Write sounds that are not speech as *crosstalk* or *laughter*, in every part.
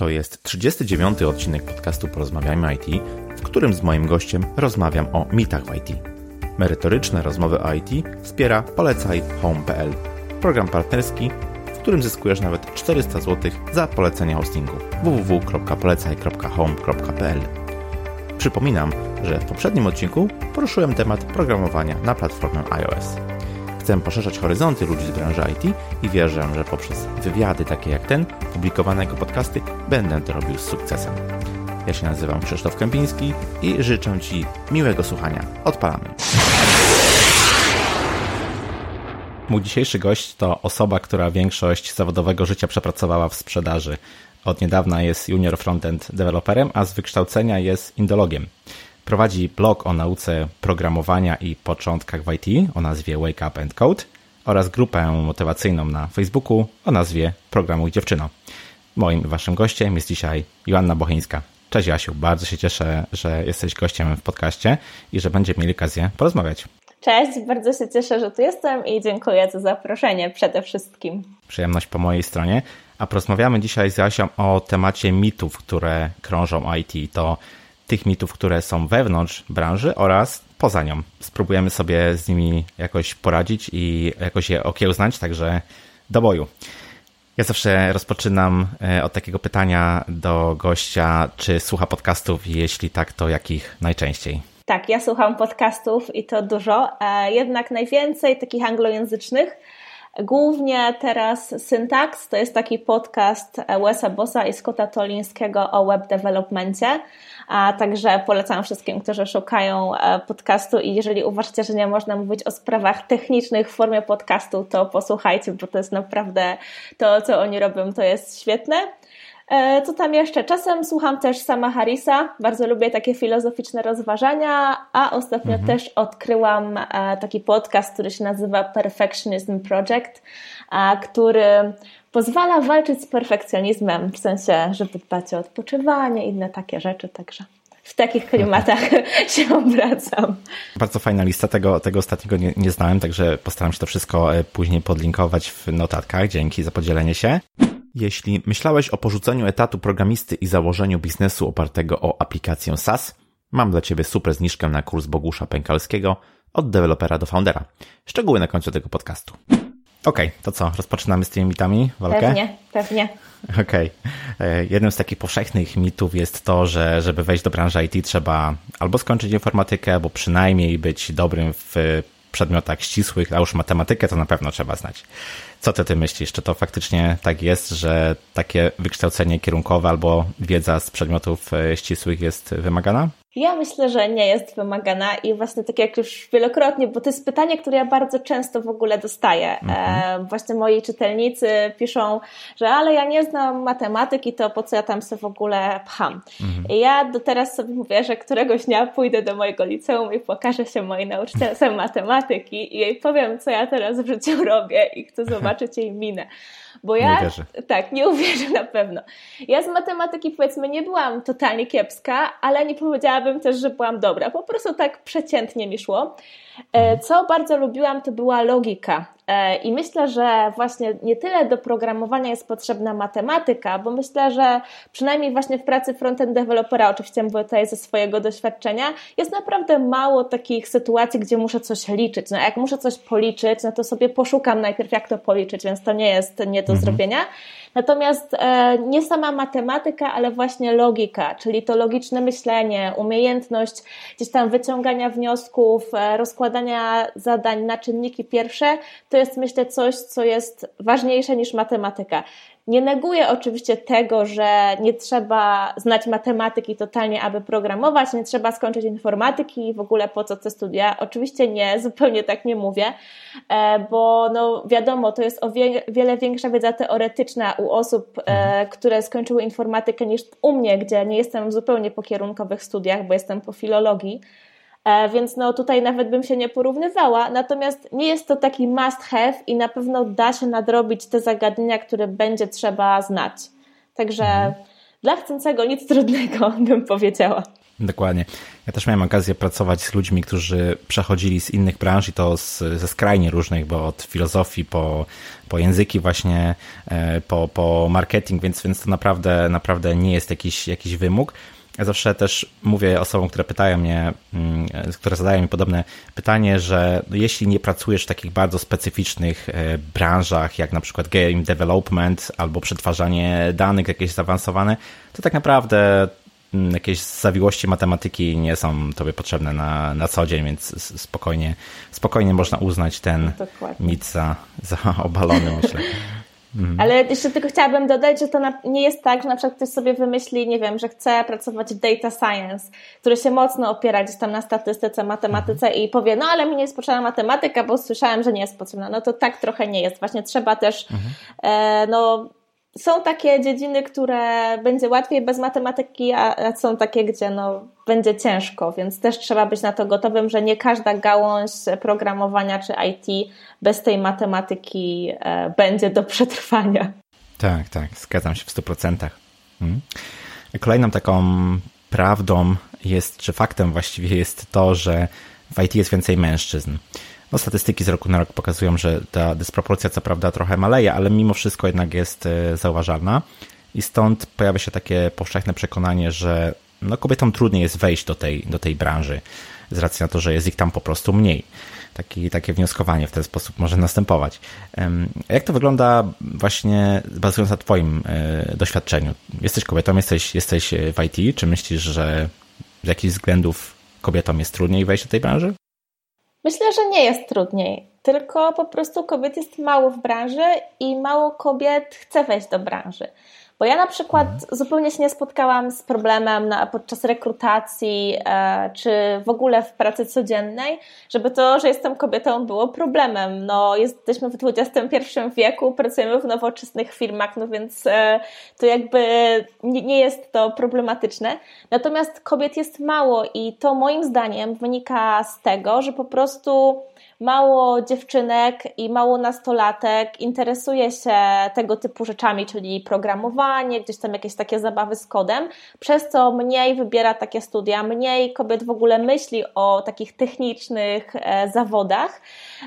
To jest 39. odcinek podcastu Porozmawiajmy IT, w którym z moim gościem rozmawiam o mitach w IT. Merytoryczne rozmowy o IT wspiera Polecaj Home.pl, program partnerski, w którym zyskujesz nawet 400 zł za polecenie hostingu www.polecaj.home.pl. Przypominam, że w poprzednim odcinku poruszyłem temat programowania na platformę iOS. Chcę poszerzać horyzonty ludzi z branży IT i wierzę, że poprzez wywiady takie jak ten, publikowane jako podcasty, będę to robił z sukcesem. Ja się nazywam Krzysztof Kępiński i życzę Ci miłego słuchania. Odpalamy. Mój dzisiejszy gość to osoba, która większość zawodowego życia przepracowała w sprzedaży. Od niedawna jest junior frontend deweloperem, a z wykształcenia jest indologiem. Prowadzi blog o nauce programowania i początkach w IT o nazwie Wake Up and Code oraz grupę motywacyjną na Facebooku o nazwie Programuj Dziewczyno. Moim waszym gościem jest dzisiaj Joanna Bocheńska. Cześć Jasiu, bardzo się cieszę, że jesteś gościem w podcaście i że będziemy mieli okazję porozmawiać. Cześć, bardzo się cieszę, że tu jestem i dziękuję za zaproszenie przede wszystkim. Przyjemność po mojej stronie. A porozmawiamy dzisiaj z Jasią o temacie mitów, które krążą IT. To tych mitów, które są wewnątrz branży oraz poza nią. Spróbujemy sobie z nimi jakoś poradzić i jakoś je okiełznać, także do boju. Ja zawsze rozpoczynam e, od takiego pytania do gościa, czy słucha podcastów, jeśli tak, to jakich najczęściej? Tak, ja słucham podcastów i to dużo, e, jednak najwięcej takich anglojęzycznych. Głównie teraz Syntax to jest taki podcast Wesa Bossa i Scotta Tolińskiego o web developmentie. A także polecam wszystkim, którzy szukają e, podcastu i jeżeli uważacie, że nie można mówić o sprawach technicznych w formie podcastu, to posłuchajcie, bo to jest naprawdę to, co oni robią, to jest świetne. E, co tam jeszcze? Czasem słucham też sama Harrisa, bardzo lubię takie filozoficzne rozważania, a ostatnio mhm. też odkryłam e, taki podcast, który się nazywa Perfectionism Project, który pozwala walczyć z perfekcjonizmem, w sensie, żeby dbać o odpoczywanie, inne takie rzeczy, także w takich klimatach *laughs* *laughs* się obracam. Bardzo fajna lista, tego, tego ostatniego nie, nie znałem, także postaram się to wszystko e, później podlinkować w notatkach. Dzięki za podzielenie się. Jeśli myślałeś o porzuceniu etatu programisty i założeniu biznesu opartego o aplikację SaaS, mam dla Ciebie super zniżkę na kurs Bogusza Pękalskiego od dewelopera do foundera. Szczegóły na końcu tego podcastu. Okej, okay, to co? Rozpoczynamy z tymi mitami walkę? Pewnie, pewnie. Okej. Okay. Jednym z takich powszechnych mitów jest to, że żeby wejść do branży IT trzeba albo skończyć informatykę, albo przynajmniej być dobrym w przedmiotach ścisłych, a już matematykę to na pewno trzeba znać. Co ty, ty myślisz? Czy to faktycznie tak jest, że takie wykształcenie kierunkowe albo wiedza z przedmiotów e, ścisłych jest wymagana? Ja myślę, że nie jest wymagana i właśnie tak jak już wielokrotnie, bo to jest pytanie, które ja bardzo często w ogóle dostaję. Mhm. E, właśnie moi czytelnicy piszą, że ale ja nie znam matematyki, to po co ja tam sobie w ogóle pcham. Mhm. I ja do teraz sobie mówię, że któregoś dnia pójdę do mojego liceum i pokażę się mojej nauczycielce *laughs* matematyki i jej powiem, co ja teraz w życiu robię i chcę zobaczyć jej minę. Bo ja, nie wierzę. tak, nie uwierzę na pewno. Ja z matematyki powiedzmy nie byłam totalnie kiepska, ale nie powiedziałabym też, że byłam dobra. Po prostu tak przeciętnie mi szło. E, co bardzo lubiłam, to była logika. E, I myślę, że właśnie nie tyle do programowania jest potrzebna matematyka, bo myślę, że przynajmniej właśnie w pracy frontend dewelopera, oczywiście mówię tutaj ze swojego doświadczenia, jest naprawdę mało takich sytuacji, gdzie muszę coś liczyć. No jak muszę coś policzyć, no to sobie poszukam najpierw, jak to policzyć, więc to nie jest nie do mhm. zrobienia. Natomiast e, nie sama matematyka, ale właśnie logika, czyli to logiczne myślenie, umiejętność gdzieś tam wyciągania wniosków, e, rozkładania zadań na czynniki pierwsze, to jest myślę coś, co jest ważniejsze niż matematyka. Nie neguję oczywiście tego, że nie trzeba znać matematyki totalnie, aby programować, nie trzeba skończyć informatyki i w ogóle po co te studia. Oczywiście nie, *laughs* zupełnie tak nie mówię, e, bo no wiadomo, to jest o wie, wiele większa wiedza teoretyczna u osób, e, mhm. które skończyły informatykę niż u mnie, gdzie nie jestem zupełnie po kierunkowych studiach, bo jestem po filologii. E, więc no tutaj nawet bym się nie porównywała. Natomiast nie jest to taki must have i na pewno da się nadrobić te zagadnienia, które będzie trzeba znać. Także mhm. dla chcącego nic trudnego, *laughs* bym powiedziała. Dokładnie. Ja też miałem okazję pracować z ludźmi, którzy przechodzili z innych branż i to z, ze skrajnie różnych, bo od filozofii po, po języki właśnie, e, po, po marketing, więc, więc to naprawdę, naprawdę nie jest jakiś, jakiś wymóg. Ja zawsze też mówię osobom, które pytają mnie, mm, które zadają mi podobne pytanie, że jeśli nie pracujesz w takich bardzo specyficznych e, branżach, jak na przykład game development albo przetwarzanie danych jakieś zaawansowane, to tak naprawdę mm, jakieś zawiłości matematyki nie są tobie potrzebne na, na co dzień, więc spokojnie, spokojnie można uznać ten Dokładnie. mit za, za obalony, myślę. *laughs* Mhm. Ale jeszcze tylko chciałabym dodać, że to nie jest tak, że na przykład ktoś sobie wymyśli, nie wiem, że chce pracować w data science, który się mocno opiera gdzieś tam na statystyce, matematyce mhm. i powie, no ale mi nie jest potrzebna matematyka, bo słyszałem, że nie jest potrzebna. No to tak trochę nie jest. Właśnie trzeba też, mhm. e, no są takie dziedziny, które będzie łatwiej bez matematyki, a, są takie, gdzie no, będzie ciężko, więc też trzeba być na to gotowym, że nie każda gałąź programowania czy IT bez tej matematyki e, będzie do przetrwania. Tak, tak, zgadzam się w 100%. Hmm. Kolejną taką prawdą jest, czy faktem właściwie jest to, że w IT jest więcej mężczyzn. No, statystyki z roku na rok pokazują, że ta dysproporcja co prawda trochę maleje, ale mimo wszystko jednak jest e, zauważalna i stąd pojawia się takie powszechne przekonanie, że no, kobietom trudniej jest wejść do tej, do tej branży z racji na to, że jest ich tam po prostu mniej. Taki, takie wnioskowanie w ten sposób może następować. Jak to wygląda właśnie bazując na Twoim e, doświadczeniu? Jesteś kobietą, jesteś, jesteś w IT, czy myślisz, że z jakichś względów kobietom jest trudniej wejść do tej branży? Myślę, że nie jest trudniej, tylko po prostu kobiet jest mało w branży i mało kobiet chce wejść do branży. Bo ja na przykład zupełnie się nie spotkałam z problemem na, podczas rekrutacji e, czy w ogóle w pracy codziennej, żeby to, że jestem kobietą było problemem. No, jesteśmy w XXI wieku, pracujemy w nowoczesnych firmach, no więc e, to jakby nie, nie jest to problematyczne. Natomiast kobiet jest mało i to moim zdaniem wynika z tego, że po prostu mało dziewczynek i mało nastolatek interesuje się tego typu rzeczami, czyli programowanie, gdzieś tam jakieś takie zabawy z kodem, przez co mniej wybiera takie studia, mniej kobiet w ogóle myśli o takich technicznych e, zawodach.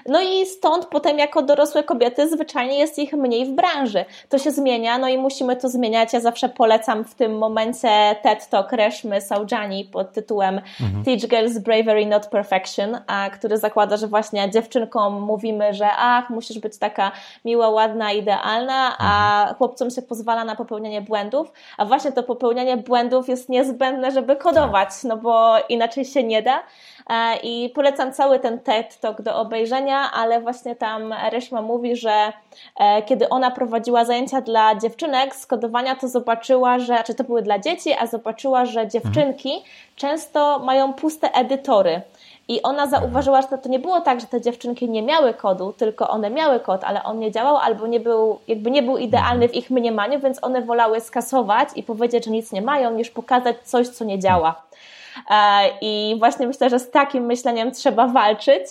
No i stąd potem jako dorosłe kobiety zwyczajnie jest ich mniej w branży. To się zmienia, no i musimy to zmieniać. Ja zawsze polecam w tym momencie TED Talk Reszmy Saujani pod tytułem mhm. Teach Girls Bravery Not Perfection, a, który zakłada, że właśnie dziewczynkom mówimy, że ach, musisz być taka miła, ładna, idealna, a mhm. chłopcom się pozwala na popełnianie błędów, a właśnie to popełnianie błędów jest niezbędne, żeby kodować, tak. no bo inaczej się nie da. E, I polecam cały ten TED Talk do obejrzenia, ale właśnie tam Reszma mówi, że e, kiedy ona prowadziła zajęcia dla dziewczynek z kodowania, to zobaczyła, że, czy to były dla dzieci, a zobaczyła, że dziewczynki mhm. często mają puste edytory. I ona zauważyła, że to nie było tak, że te dziewczynki nie miały kodu, tylko one miały kod, ale on nie działał albo nie był, jakby nie był idealny w ich mniemaniu, więc one wolały skasować i powiedzieć, że nic nie mają, niż pokazać coś, co nie działa. E, I właśnie myślę, że z takim myśleniem trzeba walczyć.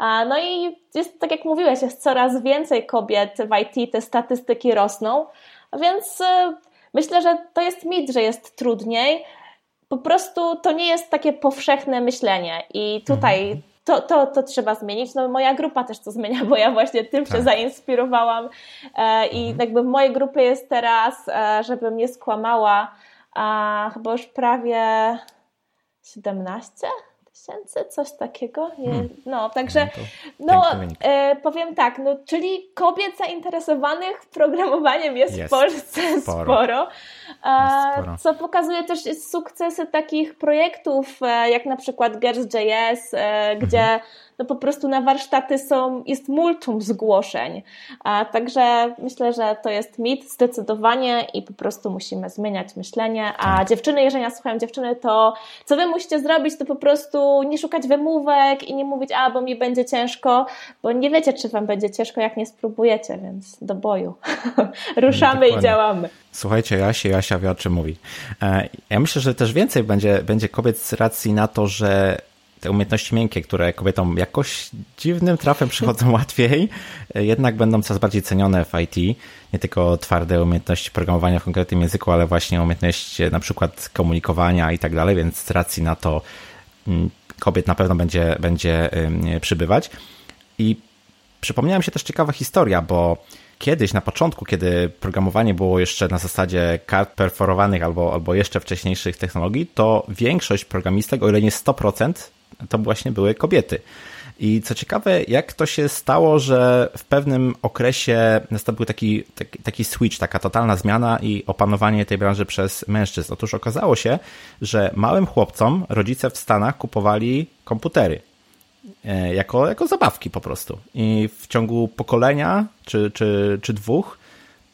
E, no i jest, tak jak mówiłeś, jest coraz więcej kobiet w IT, te statystyki rosną, więc e, myślę, że to jest mit, że jest trudniej. Po prostu to nie jest takie powszechne myślenie i tutaj mhm. to, to, to trzeba zmienić. No moja grupa też to zmienia, bo ja właśnie tym tak. się zainspirowałam i mhm. jakby w mojej grupie jest teraz, żebym nie skłamała, chyba już prawie 17 tysięcy, coś takiego. Hmm. No, także no, no e, powiem tak, no, czyli kobiet zainteresowanych programowaniem jest, jest w Polsce sporo. sporo. E, sporo. Co pokazuje też sukcesy takich projektów, e, jak na przykład Girls.js, e, gdzie mhm no po prostu na warsztaty są, jest multum zgłoszeń. A, także myślę, że to jest mit zdecydowanie i po prostu musimy zmieniać myślenie. A tak. dziewczyny, jeżeli nas słuchają dziewczyny, to co wy musicie zrobić, to po prostu nie szukać wymówek i nie mówić, a bo mi będzie ciężko, bo nie wiecie, czy wam będzie ciężko, jak nie spróbujecie, więc do boju. *laughs* Ruszamy i działamy. Słuchajcie, Jasia, Jasia wie o czym mówi. E, ja myślę, że też więcej będzie, będzie kobiet z racji na to, że te umiejętności miękkie, które kobietom jakoś dziwnym trafem przychodzą *laughs* łatwiej, jednak będą coraz bardziej cenione w IT. Nie tylko twarde umiejętności programowania w konkretnym języku, ale właśnie umiejętności na przykład komunikowania i tak dalej, więc z racji na to mm, kobiet na pewno będzie, będzie przybywać. I przypomniała mi się też ciekawa historia, bo kiedyś na początku, kiedy programowanie było jeszcze na zasadzie kart perforowanych albo, albo jeszcze wcześniejszych technologii, to większość programistek, o ile nie 100%, to właśnie były kobiety. I co ciekawe, jak to się stało, że w pewnym okresie nastąpił taki, taki, taki switch, taka totalna zmiana i opanowanie tej branży przez mężczyzn. Otóż okazało się, że małym chłopcom rodzice w Stanach kupowali komputery. E, jako, jako zabawki po prostu. I w ciągu pokolenia czy, czy, czy dwóch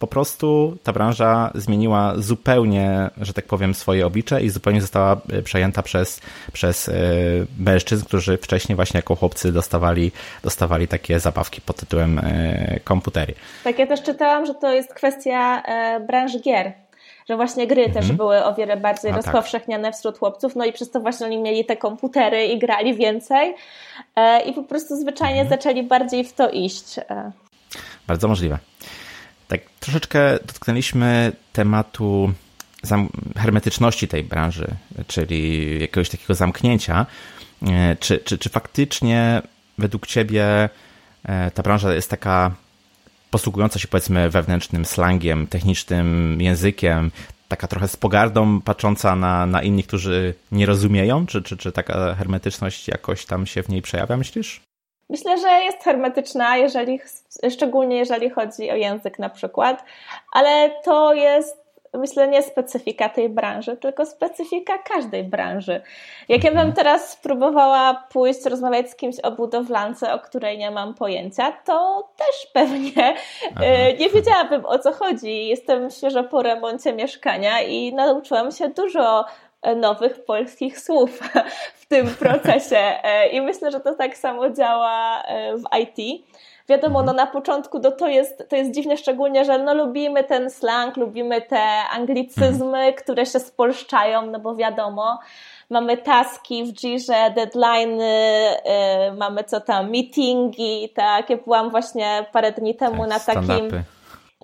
po prostu ta branża zmieniła zupełnie, że tak powiem, swoje oblicze i zupełnie została e, przejęta przez, przez e, mężczyzn, którzy wcześniej właśnie jako chłopcy dostawali, dostawali takie zabawki pod tytułem komputery. Tak, ja też czytałam, że to jest kwestia branży gier że właśnie gry mhm. też były o wiele bardziej A, tak. rozpowszechniane tak. wśród chłopców, no i przez to właśnie oni mieli te komputery i grali więcej e, i po prostu zwyczajnie mhm. zaczęli bardziej w to iść. E. Bardzo możliwe. Tak troszeczkę dotknęliśmy tematu hermetyczności tej branży, czyli jakiegoś takiego zamknięcia. E, czy, czy, czy faktycznie według Ciebie ta branża jest taka posługująca się powiedzmy wewnętrznym slangiem, technicznym językiem, taka trochę z pogardą patrząca na, na innych, którzy nie rozumieją? Czy, czy, czy taka hermetyczność jakoś tam się w niej przejawia, myślisz? Myślę, że jest hermetyczna, jeżeli, szczególnie jeżeli chodzi o język na przykład, ale to jest myślę, nie specyfika tej branży, tylko specyfika każdej branży. Jak ja bym mhm. teraz spróbowała pójść rozmawiać z kimś o budowlance, o której nie mam pojęcia, to też pewnie e, Aha. nie wiedziałabym o co chodzi. Jestem świeżo po remoncie mieszkania i nauczyłam się dużo nowych polskich słów *laughs* w tym procesie. E, I myślę, że to tak samo działa w IT. Wiadomo, no na początku no to, jest, to jest dziwne, szczególnie, że no lubimy ten slang, lubimy te anglicyzmy, mhm. które się spolszczają, no bo wiadomo, mamy taski w Jirze, deadlines, yy, mamy co tam, meetingi, tak, ja byłam właśnie parę dni temu tak, na takim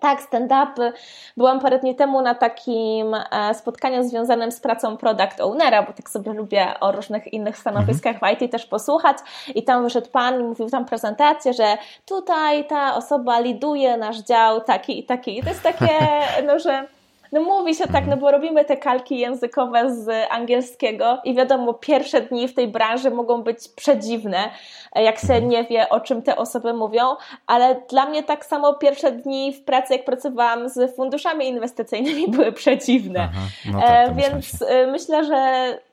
tak, stand-upy. Byłam parę dni temu na takim e, spotkaniu związanym z pracą product ownera, bo tak sobie lubię o różnych innych stanowiskach w IT też posłuchać. I tam wyszedł pan i mówił tam prezentację, że tutaj ta osoba liduje nasz dział taki i taki. I to jest takie, *laughs* no że no mówi się tak, no bo robimy te kalki językowe z angielskiego i wiadomo, pierwsze dni w tej branży mogą być przedziwne, jak się mhm. nie wie, o czym te osoby mówią, ale dla mnie tak samo pierwsze dni w pracy, jak pracowałam z funduszami inwestycyjnymi, były przedziwne. Aha, no tak, e, Więc e, myślę, że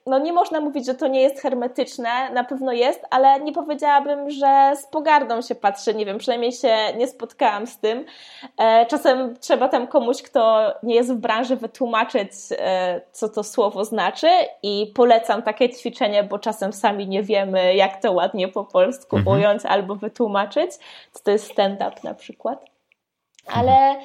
no nie można mówić, że to nie jest hermetyczne, na pewno jest, ale nie powiedziałabym, że z pogardą się patrzy, nie wiem, przynajmniej się nie spotkałam z tym. E, czasem trzeba tam komuś, kto nie jest w branży, wytłumaczyć, e, co to słowo znaczy i polecam takie ćwiczenie, bo czasem sami nie wiemy, jak to ładnie po polsku mhm. ująć albo wytłumaczyć, co to jest stand-up na przykład ale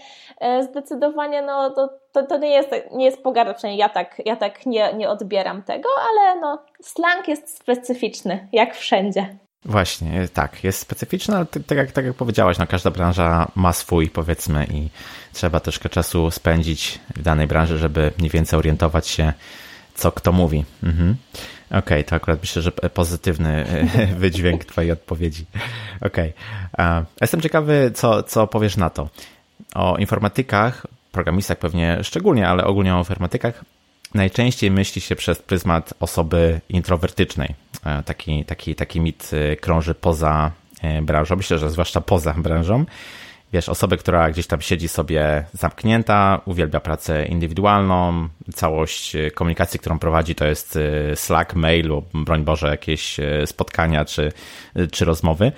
e, zdecydowanie no, to, to, to, nie, jest, nie jest pogarda, przynajmniej ja tak, ja tak nie, nie odbieram tego, ale no, slang jest specyficzny, jak wszędzie. Właśnie, tak, jest specyficzny, ale tak, tak, jak, tak jak powiedziałaś, no, każda branża ma swój, powiedzmy, i trzeba troszkę czasu spędzić w danej branży, żeby mniej więcej orientować się, co kto mówi. Mhm. Okej, okay, to akurat myślę, że pozytywny e, *laughs* wydźwięk Twojej odpowiedzi. Okej. Okay. Jestem ciekawy, co, co powiesz na to. O informatykach, programistach pewnie szczególnie, ale ogólnie o informatykach, najczęściej myśli się przez pryzmat osoby introwertycznej. E, taki, taki, taki mit e, krąży poza branżą, myślę, że zwłaszcza poza branżą wiesz, osobę, która gdzieś tam siedzi sobie zamknięta, uwielbia pracę indywidualną, całość e, komunikacji, którą prowadzi, to jest e, Slack, mail lub, broń Boże, jakieś e, spotkania czy, czy rozmowy.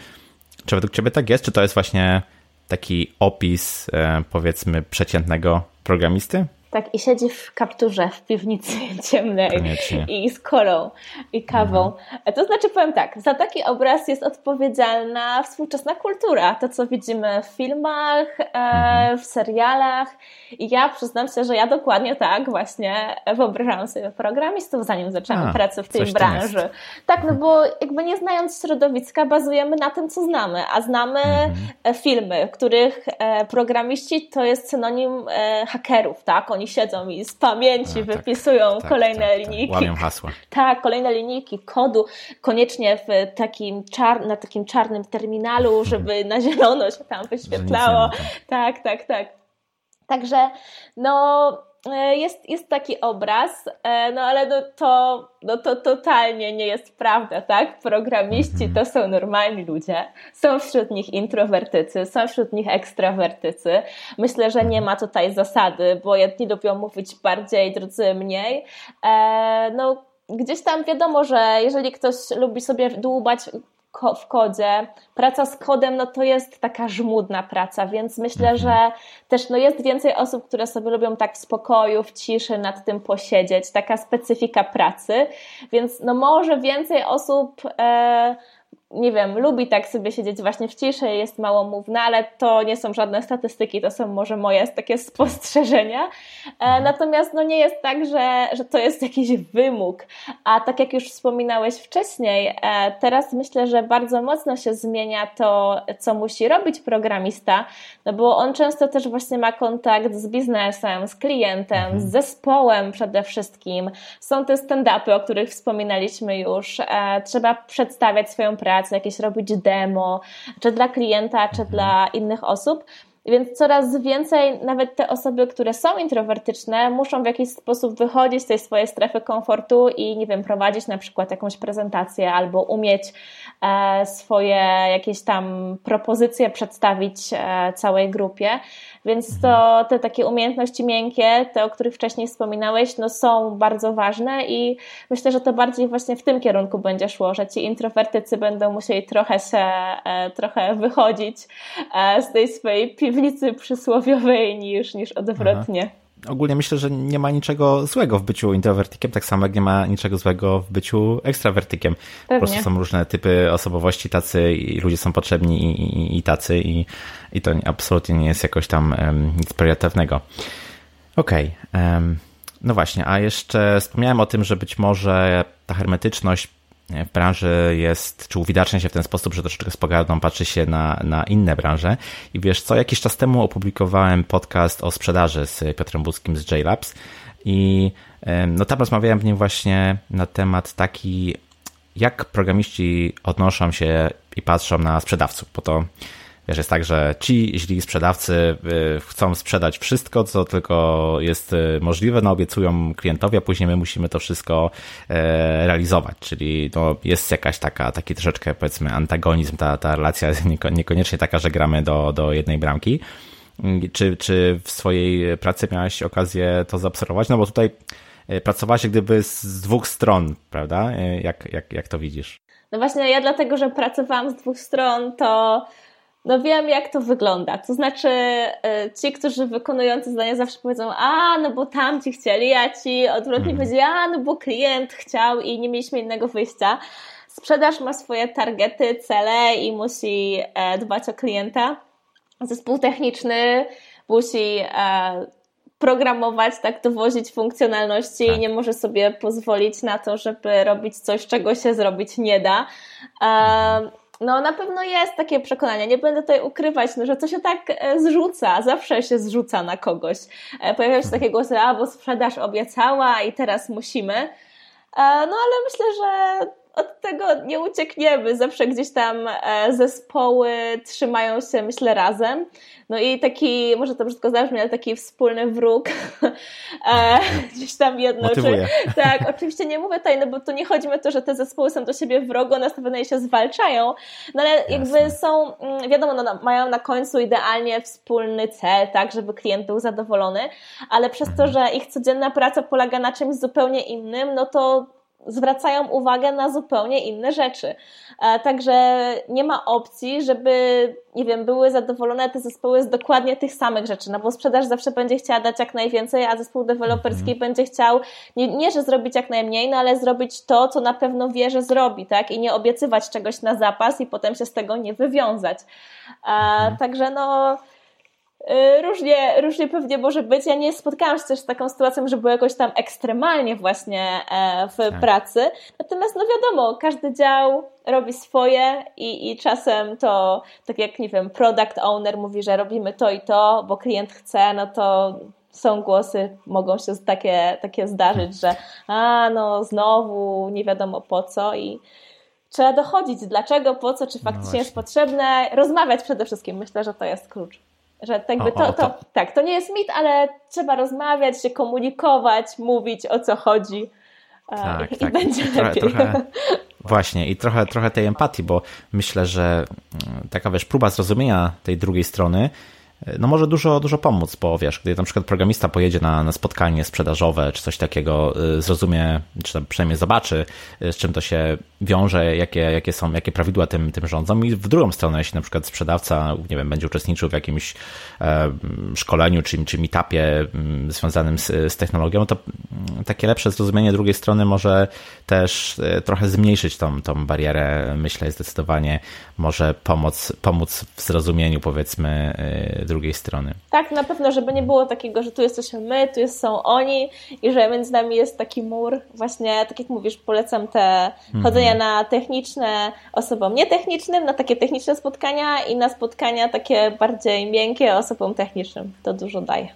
Czy według Ciebie tak jest? Czy to jest właśnie taki opis, powiedzmy, przeciętnego programisty? Tak, i siedzi w kapturze w piwnicy *laughs* ciemnej Koniecznie. i z kolą i kawą. Mhm. To znaczy, powiem tak, za taki obraz jest odpowiedzialna współczesna kultura. To, co widzimy w filmach, e, mhm. w serialach. I ja przyznam się, że ja dokładnie tak właśnie wyobrażałam sobie programistów, zanim zaczęłam A, pracę w tej branży. Tak, no bo jakby nie znając środowiska, bazujemy na tym, co znamy. A znamy mhm. filmy, w których e, programiści to jest synonim e, hakerów, tak? Oni siedzą i z pamięci tak, wypisują tak, kolejne tak, tak, linijki. Łamią hasła. Tak, kolejne linijki kodu, koniecznie w takim czar na takim czarnym terminalu, mhm. żeby na zielono się tam wyświetlało. Tak, tak, tak. Także no jest, jest taki obraz, e, no ale no to, no to totalnie nie jest prawda, tak? Programiści to są normalni ludzie, są wśród nich introwertycy, są wśród nich ekstrawertycy. Myślę, że nie ma tutaj zasady, bo jedni lubią mówić bardziej, drudzy mniej. E, no, gdzieś tam wiadomo, że jeżeli ktoś lubi sobie dłubać w kodzie. Praca z kodem, no to jest taka żmudna praca, więc myślę, mhm. że też no jest więcej osób, które sobie lubią tak w spokoju, w ciszy nad tym posiedzieć, taka specyfika pracy, więc no może więcej osób e, nie wiem, lubi tak sobie siedzieć właśnie w ciszy, jest małomówna, ale to nie są żadne statystyki, to są może moje takie spostrzeżenia. E, natomiast no nie jest tak, że, że to jest jakiś wymóg. A tak jak już wspominałeś wcześniej, e, teraz myślę, że bardzo mocno się zmienia to, co musi robić programista, no bo on często też właśnie ma kontakt z biznesem, z klientem, z mhm. zespołem przede wszystkim. Są te stand-upy, o których wspominaliśmy już. E, trzeba przedstawiać swoją pracę, pracę, jakieś robić demo, czy dla klienta, czy dla innych osób. Więc coraz więcej, nawet te osoby, które są introwertyczne, muszą w jakiś sposób wychodzić z tej swojej strefy komfortu i, nie wiem, prowadzić na przykład jakąś prezentację albo umieć e, swoje jakieś tam propozycje przedstawić e, całej grupie. Więc to te takie umiejętności miękkie, te, o których wcześniej wspominałeś, no są bardzo ważne i myślę, że to bardziej właśnie w tym kierunku będzie szło, że ci introwertycy będą musieli trochę się, e, trochę wychodzić e, z tej swojej piwnicy przysłowiowej niż, niż odwrotnie. Aha ogólnie myślę, że nie ma niczego złego w byciu introwertykiem, tak samo jak nie ma niczego złego w byciu ekstrawertykiem. Pewnie. Po prostu są różne typy osobowości, tacy i ludzie są potrzebni i, i, i tacy i, i to absolutnie nie jest jakoś tam um, nic priorytetnego. Okej. Okay, um, no właśnie, a jeszcze wspomniałem o tym, że być może ta hermetyczność w branży jest, czy uwidacznia się w ten sposób, że troszeczkę z pogardą patrzy się na, na inne branże. I wiesz co, jakiś czas temu opublikowałem podcast o sprzedaży z Piotrem Buskim z JLabs i no tam rozmawiałem w nim właśnie na temat taki, jak programiści odnoszą się i patrzą na sprzedawców, bo to Wiesz, jest tak, że ci źli sprzedawcy y, chcą sprzedać wszystko, co tylko jest y, możliwe, no obiecują klientowi, a później my musimy to wszystko e, realizować, czyli no jest jakaś taka, taki troszeczkę powiedzmy antagonizm, ta, ta relacja jest niekoniecznie taka, że gramy do, do jednej bramki. Czy, czy w swojej pracy miałaś okazję to zaobserwować? No bo tutaj e, pracowałaś gdyby z dwóch stron, prawda? E, jak, jak, jak to widzisz? No właśnie, ja dlatego, że pracowałam z dwóch stron, to no wiem, jak to wygląda. To znaczy, e, ci, którzy wykonujący zdania zawsze powiedzą, a, no bo tamci chcieli, a ci odwrotnie hmm. powiedzieli, a, no bo klient chciał i nie mieliśmy innego wyjścia. Sprzedaż ma swoje targety, cele i musi e, dbać o klienta. Zespół techniczny musi e, programować, tak, dowozić funkcjonalności tak. i nie może sobie pozwolić na to, żeby robić coś, czego się zrobić nie da. No na pewno jest takie przekonanie, nie będę tutaj ukrywać, no, że to się tak e, zrzuca, zawsze się zrzuca na kogoś. E, pojawiają się takie głosy, a bo sprzedaż obiecała i teraz musimy. E, no ale myślę, że od tego nie uciekniemy. Zawsze gdzieś tam e, zespoły trzymają się, myślę, razem. No i taki, może to brzydko zabrzmi, ale taki wspólny wróg *laughs* e, gdzieś tam jedno. Czy, tak, oczywiście nie mówię tutaj, no bo tu nie chodzi o to, że te zespoły są do siebie wrogo nastawione i się zwalczają, no ale Jasne. jakby są, mm, wiadomo, no, mają na końcu idealnie wspólny cel, tak, żeby klient był zadowolony, ale przez to, że ich codzienna praca polega na czymś zupełnie innym, no to zwracają uwagę na zupełnie inne rzeczy. E, także nie ma opcji, żeby, nie wiem, były zadowolone te zespoły z dokładnie tych samych rzeczy, no bo sprzedaż zawsze będzie chciała dać jak najwięcej, a zespół deweloperski mhm. będzie chciał nie, nie, że zrobić jak najmniej, no ale zrobić to, co na pewno wie, że zrobi, tak? I nie obiecywać czegoś na zapas i potem się z tego nie wywiązać. E, mhm. Także no różnie, różnie pewnie może być. Ja nie spotkałam się też z taką sytuacją, że było jakoś tam ekstremalnie właśnie e, w tak. pracy. Natomiast no wiadomo, każdy dział robi swoje i, i czasem to, tak jak nie wiem, product owner mówi, że robimy to i to, bo klient chce, no to są głosy, mogą się takie, takie zdarzyć, że a no znowu nie wiadomo po co i trzeba dochodzić dlaczego, po co, czy no faktycznie no jest potrzebne, rozmawiać przede wszystkim. Myślę, że to jest klucz. Że tak, o, to, to, tak, to nie jest mit, ale trzeba rozmawiać, się komunikować, mówić o co chodzi e, tak, i, tak. będzie trochę, lepiej. Trochę, *laughs* właśnie i trochę, trochę tej empatii, bo myślę, że mm, taka wiesz, próba zrozumienia tej drugiej strony no może dużo, dużo pomóc, bo wiesz, gdy na przykład programista pojedzie na, na spotkanie sprzedażowe czy coś takiego, y, zrozumie, czy przynajmniej zobaczy, y, z czym to się wiąże, jakie, jakie są, jakie prawidła tym, tym rządzą. I w drugą stronę, jeśli na przykład sprzedawca, nie wiem, będzie uczestniczył w jakimś e, szkoleniu czy, czy meetupie związanym z, z technologią, to takie lepsze zrozumienie drugiej strony może też e, trochę zmniejszyć tą, tą barierę, myślę, zdecydowanie może pomóc, pomóc w zrozumieniu, powiedzmy, e, drugiej strony. Tak, na pewno, żeby nie było takiego, że tu jesteśmy my, tu są oni i że między nami jest taki mur. Właśnie, tak jak mówisz, polecam te mhm. chodzenia na techniczne osobom nietechnicznym, na takie techniczne spotkania i na spotkania takie bardziej miękkie osobom technicznym. To dużo daje.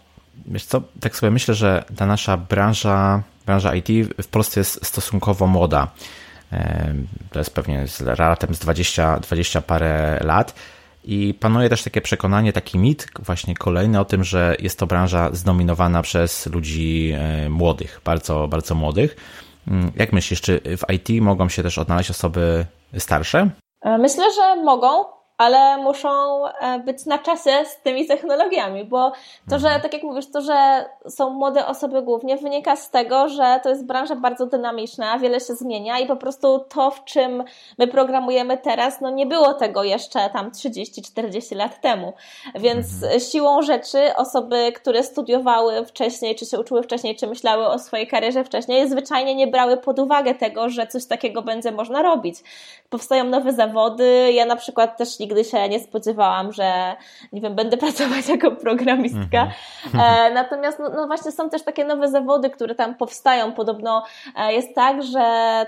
Wiesz co, tak sobie myślę, że ta nasza branża, branża IT w Polsce jest stosunkowo młoda. To jest pewnie z ratem z 20, 20 parę lat. I panuje też takie przekonanie, taki mit, właśnie kolejny o tym, że jest to branża zdominowana przez ludzi e, młodych, bardzo, bardzo młodych. Mm, jak myślisz, czy w IT mogą się też odnaleźć osoby starsze? E, myślę, że mogą ale muszą e, być na czasie z tymi technologiami, bo to, że tak jak mówisz, to, że są młode osoby głównie wynika z tego, że to jest branża bardzo dynamiczna, wiele się zmienia i po prostu to, w czym my programujemy teraz, no nie było tego jeszcze tam 30-40 lat temu. Więc mhm. siłą rzeczy osoby, które studiowały wcześniej, czy się uczyły wcześniej, czy myślały o swojej karierze wcześniej, zwyczajnie nie brały pod uwagę tego, że coś takiego będzie można robić. Powstają nowe zawody. Ja na przykład też nigdy się nie spodziewałam, że nie wiem, będę *laughs* pracować jako programistka. Mhm. E, natomiast no, no, właśnie są też takie nowe zawody, które tam powstają. Podobno e, jest tak, że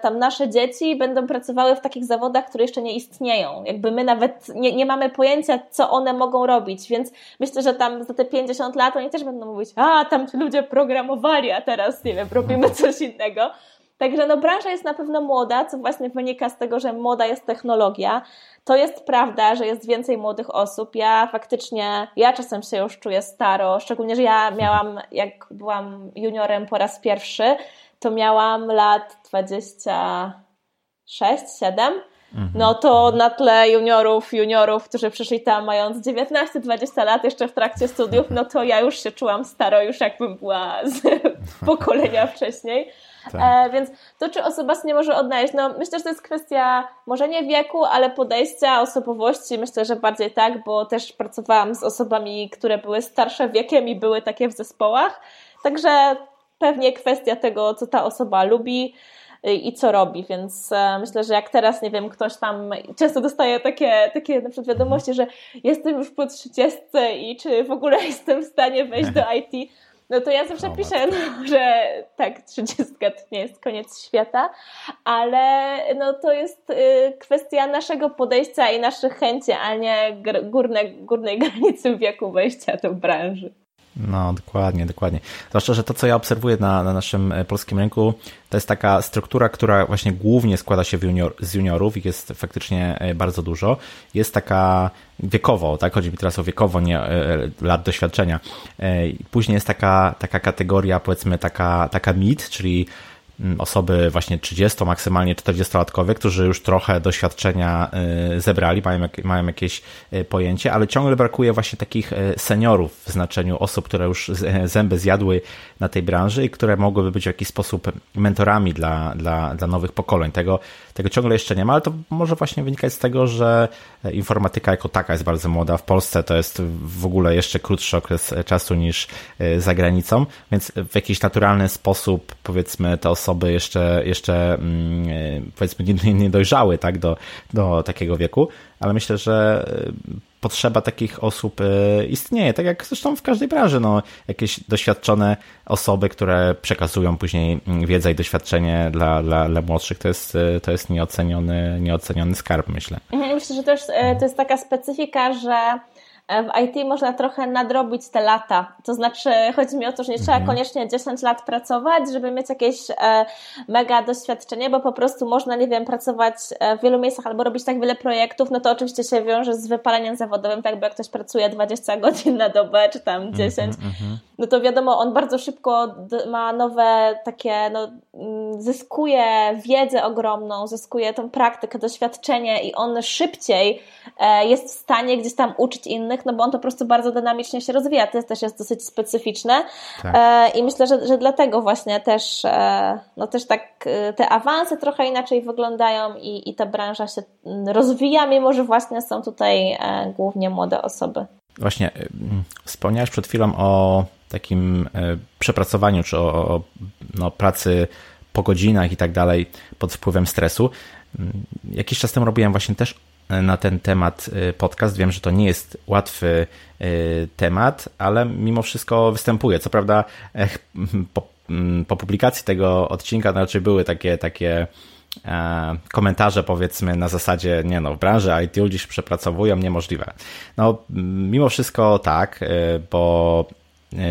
tam nasze dzieci będą pracowały w takich zawodach, które jeszcze nie istnieją. Jakby my nawet nie, nie mamy pojęcia, co one mogą robić, więc myślę, że tam za te 50 lat oni też będą mówić, a tam ci ludzie programowali, a teraz nie wiem, robimy coś innego. Także no branża jest na pewno młoda, co właśnie wynika z tego, że moda jest technologia. To jest prawda, że jest więcej młodych osób. Ja faktycznie, ja czasem się już czuję staro, szczególnie, że ja miałam, jak byłam juniorem po raz pierwszy, to miałam lat 26, 7. Mhm. No to na tle juniorów, juniorów, którzy przyszli tam mając 19-20 lat jeszcze w trakcie studiów, no to ja już się czułam staro, już jakbym była z *laughs* pokolenia wcześniej. Tak. E, więc to, czy osoba się nie może odnaleźć, no myślę, że to jest kwestia może nie wieku, ale podejścia, osobowości, myślę, że bardziej tak, bo też pracowałam z osobami, które były starsze wiekiem i były takie w zespołach, także pewnie kwestia tego, co ta osoba lubi y, i co robi, więc e, myślę, że jak teraz, nie wiem, ktoś tam często dostaje takie, takie na przykład wiadomości, że jestem już po 30 i czy w ogóle *laughs* jestem w stanie wejść do IT, no to ja zawsze piszę, *laughs* no, że tak, 30 to nie jest koniec świata, ale no to jest y, kwestia naszego podejścia i naszych chęci, a nie górne, górnej *laughs* granicy wieku wejścia do branży. No, dokładnie, dokładnie. Zwłaszcza, że to, co ja obserwuję na, na naszym e, polskim rynku, to jest taka struktura, która właśnie głównie składa się junior, z juniorów, ich jest faktycznie e, bardzo dużo. Jest taka wiekowo, tak? Chodzi mi teraz o wiekowo, nie e, lat doświadczenia. Później jest taka, taka kategoria, powiedzmy, taka, taka mid, czyli osoby właśnie 30, maksymalnie 40-latkowie, którzy już trochę doświadczenia zebrali, mają, mają jakieś pojęcie, ale ciągle brakuje właśnie takich seniorów w znaczeniu osób, które już zęby zjadły na tej branży i które mogłyby być w jakiś sposób mentorami dla, dla, dla nowych pokoleń. Tego, tego ciągle jeszcze nie ma, ale to może właśnie wynikać z tego, że informatyka jako taka jest bardzo młoda. W Polsce to jest w ogóle jeszcze krótszy okres czasu niż e, za granicą, więc w jakiś naturalny sposób powiedzmy te osoby jeszcze, jeszcze mm, e, powiedzmy nie dojrzały tak, do, do takiego wieku, ale myślę, że e, potrzeba takich osób istnieje, tak jak zresztą w każdej branży, no, jakieś doświadczone osoby, które przekazują później mm, wiedzę i doświadczenie dla, dla, dla młodszych, to jest, to jest nieoceniony, nieoceniony skarb, myślę. Mhm, myślę, że też to jest taka specyfika, że E, w IT można trochę nadrobić te lata. To znaczy, chodzi mi o to, że nie trzeba mhm. koniecznie 10 lat pracować, żeby mieć jakieś e, mega doświadczenie, bo po prostu można, nie wiem, pracować e, w wielu miejscach albo robić tak wiele projektów, no to oczywiście się wiąże z wypaleniem zawodowym, tak, bo jak ktoś pracuje 20 *laughs* godzin na dobę, czy tam 10, mhm, mhm, no to wiadomo, on bardzo szybko ma nowe takie, no, mm, zyskuje wiedzę ogromną, zyskuje tą praktykę, doświadczenie i on szybciej jest w stanie gdzieś tam uczyć innych, no bo on po prostu bardzo dynamicznie się rozwija. To też jest dosyć specyficzne tak. E, i myślę, że, że dlatego właśnie też, e, no też tak e, te awanse trochę inaczej wyglądają i, i ta branża się mm, rozwija, mimo że właśnie są tutaj głównie młode osoby. Właśnie wspomniałeś przed chwilą o takim przepracowaniu, czy o, o no, pracy po godzinach i tak dalej pod wpływem stresu. Mm, jakiś czas temu robiłem właśnie też na ten temat y, podcast. Wiem, że to nie jest łatwy y, temat, ale mimo wszystko występuje. Co prawda, po, mm, po publikacji tego odcinka no, raczej były takie, takie e, komentarze powiedzmy na zasadzie, nie no, w branży IT ludzie się przepracowują, niemożliwe. No, mimo wszystko tak, y, bo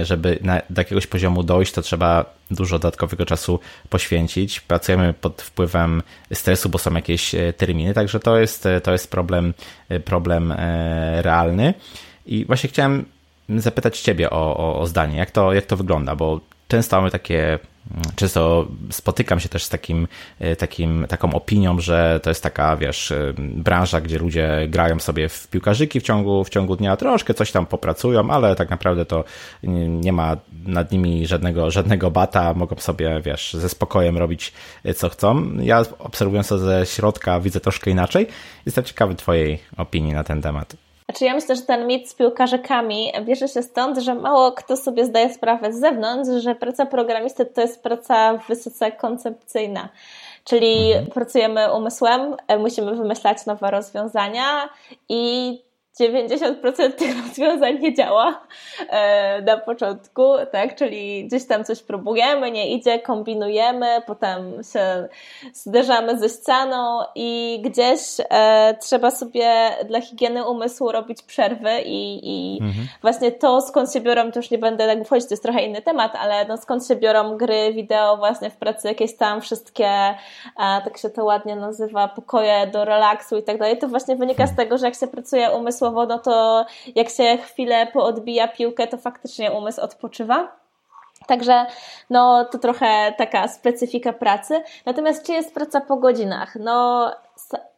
żeby na, do jakiegoś poziomu dojść, to trzeba dużo dodatkowego czasu poświęcić. Pracujemy pod wpływem stresu, bo są jakieś e, terminy, także to jest, e, to jest problem, problem realny. I właśnie chciałem zapytać Ciebie o, o, o zdanie, jak to, jak to wygląda, bo często mamy takie często spotykam się też z takim, e, takim, taką opinią, że to jest taka, wiesz, e, branża, gdzie ludzie grają sobie w piłkarzyki w ciągu, w ciągu dnia, troszkę coś tam popracują, ale tak naprawdę to nie ma nad nimi żadnego, żadnego bata, mogą sobie, wiesz, ze spokojem robić e, co chcą. Ja obserwując to ze środka widzę troszkę inaczej. Jestem ciekawy Twojej opinii na ten temat. Znaczy ja myślę, że ten mit z piłkarzykami bierze się stąd, że mało kto sobie zdaje sprawę z zewnątrz, że praca programisty to jest praca wysoce koncepcyjna. Czyli mhm. pracujemy umysłem, musimy wymyślać nowe rozwiązania i 90% tych *laughs* rozwiązań nie działa e, na początku, tak? Czyli gdzieś tam coś próbujemy, nie idzie, kombinujemy, potem się zderzamy ze ścianą i gdzieś e, trzeba sobie dla higieny umysłu robić przerwy i, i mhm. właśnie to skąd się biorą, to już nie będę tak wchodzić, to jest trochę inny temat, ale no skąd się biorą gry, wideo właśnie w pracy, jakieś tam wszystkie, tak się to ładnie nazywa, pokoje do relaksu i tak dalej, to właśnie wynika z tego, że jak się pracuje umysłowo no to jak się chwilę poodbija piłkę, to faktycznie umysł odpoczywa. Także no, to trochę taka specyfika pracy. Natomiast czy jest praca po godzinach? No,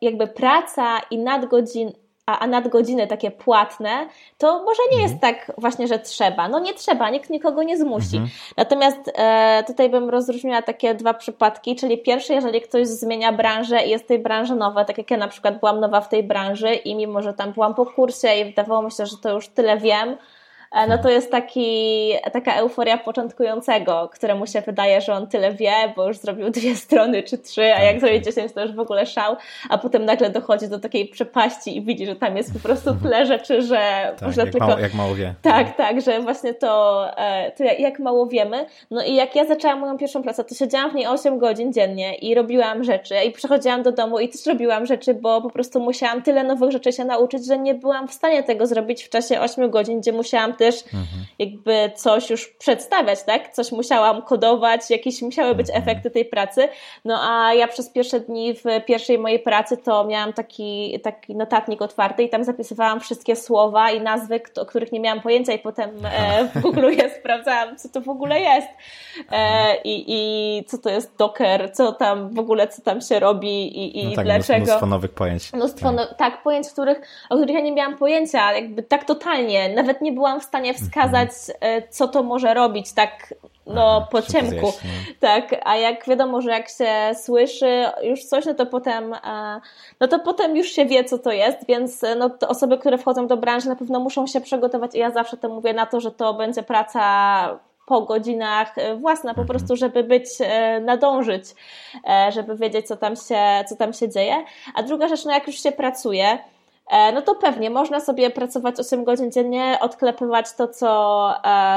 jakby praca i nadgodzin, a, a nadgodziny takie płatne, to może nie jest mhm. tak właśnie, że trzeba. No nie trzeba, nikt nikogo nie zmusi. Mhm. Natomiast e, tutaj bym rozróżniła takie dwa przypadki, czyli pierwszy, jeżeli ktoś zmienia branżę i jest w tej branży nowa, tak jak ja na przykład byłam nowa w tej branży i mimo, że tam byłam po kursie i wydawało mi się, że to już tyle wiem, no to jest taki, taka euforia początkującego, któremu się wydaje, że on tyle wie, bo już zrobił *laughs* dwie strony czy trzy, a jak tak. zrobi dziesięć, to już w ogóle szał, a potem nagle dochodzi do takiej przepaści i widzi, że tam jest po prostu *laughs* tyle rzeczy, że tak, można jak tylko... Mało, jak mało wie. Tak, tak, że właśnie to, e, to jak mało wiemy. No i jak ja zaczęłam moją pierwszą pracę, to siedziałam w niej 8 godzin dziennie i robiłam rzeczy i przychodziłam do domu i też robiłam rzeczy, bo po prostu musiałam tyle nowych rzeczy się nauczyć, że nie byłam w stanie tego zrobić w czasie 8 godzin, gdzie musiałam też mhm. jakby coś już przedstawiać, tak? Coś musiałam kodować, jakieś musiały być mhm. efekty tej pracy. No a ja przez pierwsze dni w pierwszej mojej pracy to miałam taki, taki notatnik otwarty i tam zapisywałam wszystkie słowa i nazwy, o których nie miałam pojęcia i potem e, w Google je *laughs* sprawdzałam, co to w ogóle jest e, i, i co to jest Docker, co tam w ogóle, co tam się robi i, i no tak, dlaczego. Mnóstwo nowych pojęć. Mnóstwo, tak. No, tak, pojęć, których, o których ja nie miałam pojęcia, jakby tak totalnie, nawet nie byłam w stanie wskazać, mhm. co to może robić, tak no Aha, po ciemku. No. Tak, a jak wiadomo, że jak się słyszy już coś, no to potem e, no to potem już się wie, co to jest, więc no, osoby, które wchodzą do branży na pewno muszą się przygotować i ja zawsze to mówię na to, że to będzie praca po godzinach e, własna, po mhm. prostu, żeby być, e, nadążyć, żeby wiedzieć, co tam się, co tam się dzieje. A druga rzecz, no jak już się pracuje, no to pewnie można sobie pracować 8 godzin dziennie, odklepywać to, co,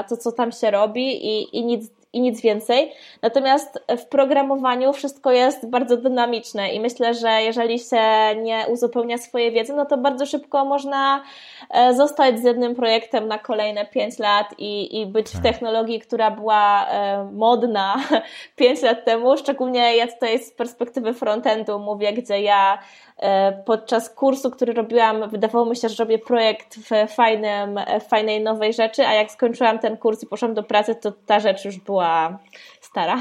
to, co tam się robi i, i nic i nic więcej. Natomiast w programowaniu wszystko jest bardzo dynamiczne i myślę, że jeżeli się nie uzupełnia swojej wiedzy, no to bardzo szybko można e, zostać z jednym projektem na kolejne 5 lat i, i być w tak. technologii, która była e, modna *laughs* 5 lat temu. Szczególnie ja tutaj z perspektywy frontendu mówię, gdzie ja E, podczas kursu, który robiłam, wydawało mi się, że robię projekt w, fajnym, w fajnej nowej rzeczy, a jak skończyłam ten kurs i poszłam do pracy, to ta rzecz już była stara.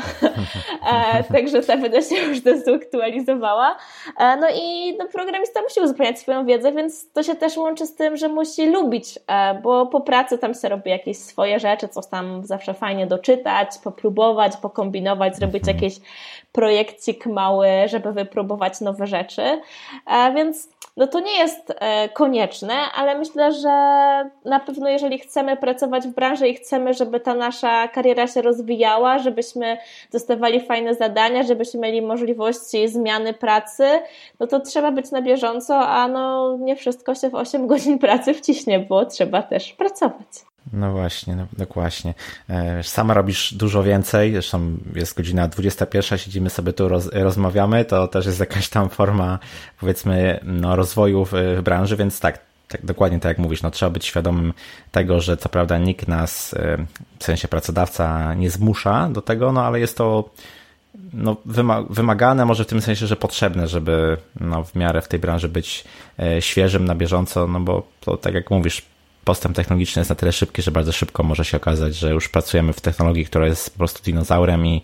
E, także ta będę się już dezaktualizowała. E, no i no, programista musi uzupełniać swoją wiedzę, więc to się też łączy z tym, że musi lubić, bo po pracy tam się robi jakieś swoje rzeczy, coś tam zawsze fajnie doczytać, popróbować, pokombinować, zrobić mhm. jakieś projekcik mały, żeby wypróbować nowe rzeczy. E, więc no to nie jest e, konieczne, ale myślę, że na pewno jeżeli chcemy pracować w branży i chcemy, żeby ta nasza kariera się rozwijała, żebyśmy dostawali fajne zadania, żebyśmy mieli możliwości zmiany pracy, no to trzeba być na bieżąco, a no nie wszystko się w 8 *laughs* godzin pracy wciśnie, bo trzeba też pracować. No właśnie, no, dokładnie. E, sama robisz dużo więcej, zresztą jest godzina 21, siedzimy sobie tu, roz, rozmawiamy, to też jest jakaś tam forma, powiedzmy, no, rozwoju w, w branży, więc tak, tak, dokładnie tak jak mówisz, no trzeba być świadomym tego, że co prawda nikt nas, e, w sensie pracodawca, nie zmusza do tego, no ale jest to no, wymagane, może w tym sensie, że potrzebne, żeby no, w miarę w tej branży być e, świeżym na bieżąco, no bo to tak jak mówisz, postęp technologiczny jest na tyle szybki, że bardzo szybko może się okazać, że już pracujemy w technologii, która jest po prostu dinozaurem i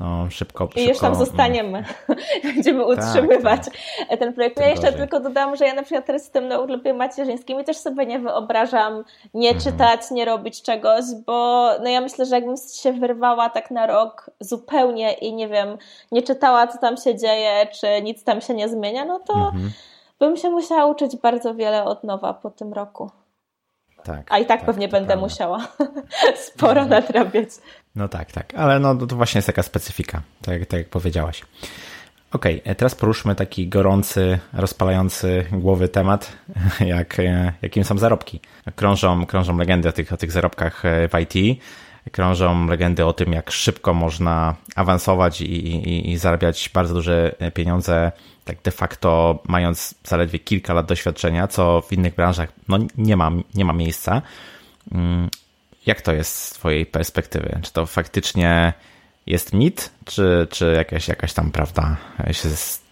no, szybko, I już tam zostaniemy. *laughs* Będziemy tak, utrzymywać tak, ten projekt. Ja jeszcze gorzej. tylko dodam, że ja na przykład teraz jestem na urlopie macierzyńskim i też sobie nie wyobrażam nie mhm. czytać, nie robić czegoś, bo no ja myślę, że jakbym się wyrwała tak na rok zupełnie i nie wiem, nie czytała, co tam się dzieje, czy nic tam się nie zmienia, no to mhm. bym się musiała uczyć bardzo wiele od nowa po tym roku. Tak, A i tak, tak pewnie będę prawda. musiała *laughs* sporo mhm. nadrabiać. No tak, tak, ale no to właśnie jest taka specyfika, tak, tak jak powiedziałaś. Okej, okay, e, teraz poruszmy taki gorący, rozpalający głowy temat, *laughs* jak, e, jakim są zarobki. Krążą, krążą legendy o tych, o tych zarobkach e, w IT, krążą legendy o tym, jak szybko można awansować i, i, i zarabiać bardzo duże pieniądze tak de facto mając zaledwie kilka lat doświadczenia, co w innych branżach no, nie, ma, nie ma miejsca. Mm, jak to jest z Twojej perspektywy? Czy to faktycznie jest mit, czy, czy jakaś, jakaś tam prawda się z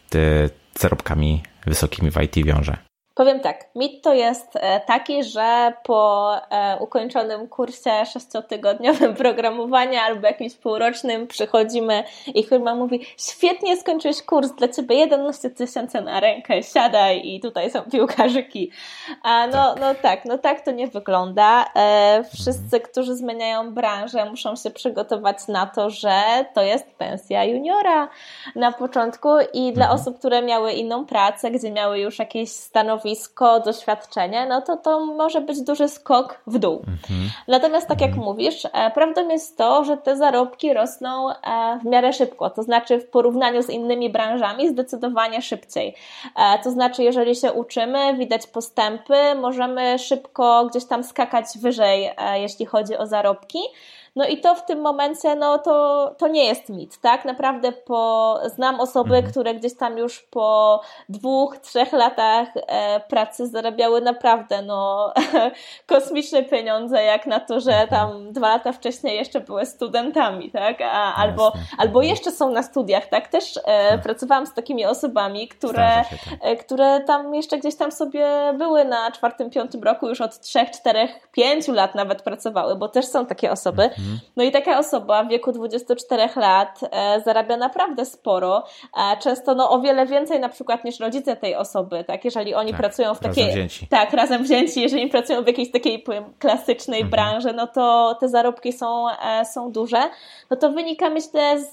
zarobkami wysokimi w IT wiąże? Powiem tak, mit to jest e, taki, że po e, ukończonym kursie sześciotygodniowym *laughs* programowania albo jakimś półrocznym przychodzimy i firma mówi świetnie skończyłeś kurs, dla Ciebie 11 tysięcy na rękę, siadaj i tutaj są piłkarzyki. A no, tak. no tak, no tak to nie wygląda. E, wszyscy, mhm. którzy zmieniają branżę muszą się przygotować na to, że to jest pensja juniora na początku i dla mhm. osób, które miały inną pracę, gdzie miały już jakieś stanowisko stanowisko, doświadczenie, no to to może być duży skok w dół. Mhm. Natomiast tak jak mhm. mówisz, e, prawdą jest to, że te zarobki rosną e, w miarę szybko, to znaczy w porównaniu z innymi branżami zdecydowanie szybciej. E, to znaczy, jeżeli się uczymy, widać postępy, możemy szybko gdzieś tam skakać wyżej, jeśli chodzi o zarobki. No i to w tym momencie, no to, to nie jest mit, tak? Naprawdę po, znam osoby, mhm. które gdzieś tam już po dwóch, trzech latach e, pracy zarabiały naprawdę no, *laughs* kosmiczne pieniądze, jak na to, że mhm. tam dwa lata wcześniej jeszcze były studentami, tak? A, albo, albo jeszcze są na studiach, tak? Też e, tak. pracowałam z takimi osobami, które, tak. e, które tam jeszcze gdzieś tam sobie były na czwartym, piątym roku, już od trzech, czterech, pięciu lat nawet pracowały, bo też są takie osoby. Mhm. No i taka osoba w wieku 24 lat e, zarabia naprawdę sporo, e, często no o wiele więcej na przykład niż rodzice tej osoby, tak? Jeżeli oni tak, pracują w takiej... Razem wzięci. Tak, razem wzięci, jeżeli pracują w jakiejś takiej powiem, klasycznej mhm. branży, no to te zarobki są, e, są duże. No to wynika myślę z,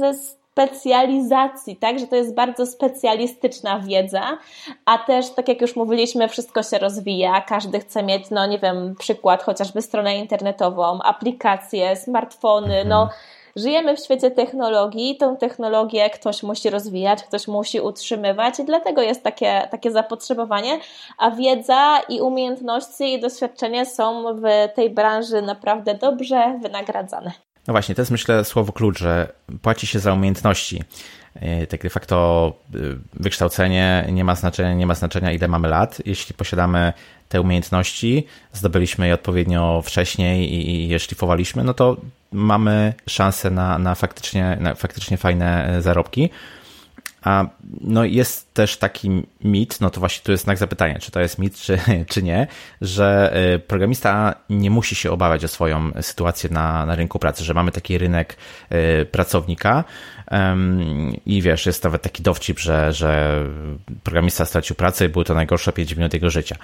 ze specjalizacji, tak, że to jest bardzo specjalistyczna wiedza, a też, tak jak już mówiliśmy, wszystko się rozwija, każdy chce mieć, no nie wiem, przykład, chociażby stronę internetową, aplikacje, smartfony, no mhm. żyjemy w świecie technologii, tą technologię ktoś musi rozwijać, ktoś musi utrzymywać i dlatego jest takie, takie zapotrzebowanie, a wiedza i umiejętności i doświadczenie są w tej branży naprawdę dobrze wynagradzane. No właśnie, to jest myślę słowo klucz, że płaci się za umiejętności. E, tak de facto e, wykształcenie nie ma znaczenia, nie ma znaczenia ile mamy lat. Jeśli posiadamy te umiejętności, zdobyliśmy je odpowiednio wcześniej i je szlifowaliśmy, no to mamy szansę na, na, faktycznie, na faktycznie fajne e, zarobki. A no jest też taki mit, no to właśnie tu jest znak zapytania, czy to jest mit, czy, *laughs* czy nie, że y, programista nie musi się obawiać o swoją sytuację na, na rynku pracy, że mamy taki rynek y, pracownika i wiesz, jest nawet taki dowcip, że, że programista stracił pracę i były to najgorsze 5 minut jego życia.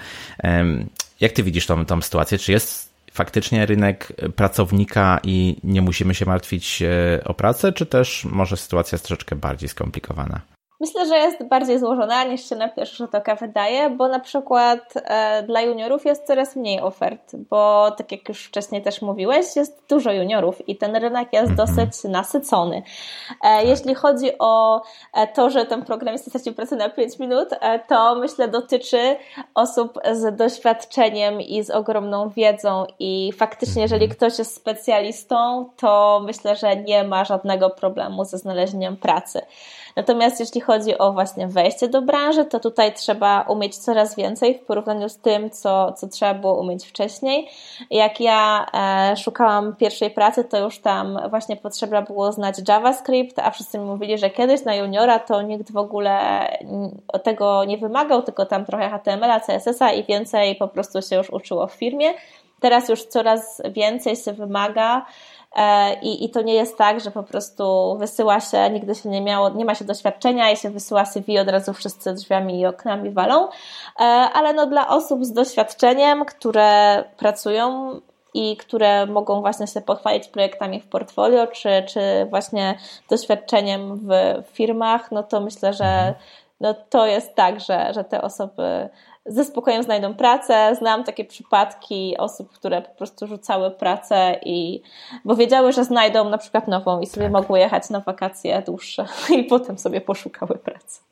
Jak ty widzisz tą, tą sytuację? Czy jest faktycznie rynek pracownika i nie musimy się martwić e, o pracę, czy też może sytuacja jest troszeczkę bardziej skomplikowana? Myślę, że jest bardziej złożona niż się na pierwszy rzut oka wydaje, bo na przykład e, dla juniorów jest coraz mniej ofert, bo tak jak już wcześniej też mówiłeś, jest dużo juniorów i ten rynek jest dosyć nasycony. E, tak. Jeśli chodzi o e, to, że ten programista stracił pracę na 5 minut, e, to myślę dotyczy osób z doświadczeniem i z ogromną wiedzą i faktycznie jeżeli mhm. ktoś jest specjalistą, to myślę, że nie ma żadnego problemu ze znalezieniem pracy. Natomiast jeśli chodzi o właśnie wejście do branży, to tutaj trzeba umieć coraz więcej w porównaniu z tym, co, co trzeba było umieć wcześniej. Jak ja e, szukałam pierwszej pracy, to już tam właśnie potrzeba było znać JavaScript, a wszyscy mi mówili, że kiedyś na juniora to nikt w ogóle tego nie wymagał, tylko tam trochę HTML-a, CSS-a i więcej po prostu się już uczyło w firmie. Teraz już coraz więcej się wymaga I, I to nie jest tak, że po prostu wysyła się, nigdy się nie miało, nie ma się doświadczenia i się wysyła CV od razu wszyscy drzwiami i oknami walą, e, ale no dla osób z doświadczeniem, które pracują i które mogą właśnie się pochwalić projektami w portfolio, czy, czy właśnie doświadczeniem w firmach, no to myślę, że no to jest tak, że, że te osoby ze spokojem znajdą pracę. Znam takie przypadki osób, które po prostu rzucały pracę i bo wiedziały, że znajdą na przykład nową i sobie tak. mogły jechać na wakacje dłuższe *laughs* i potem sobie poszukały pracy.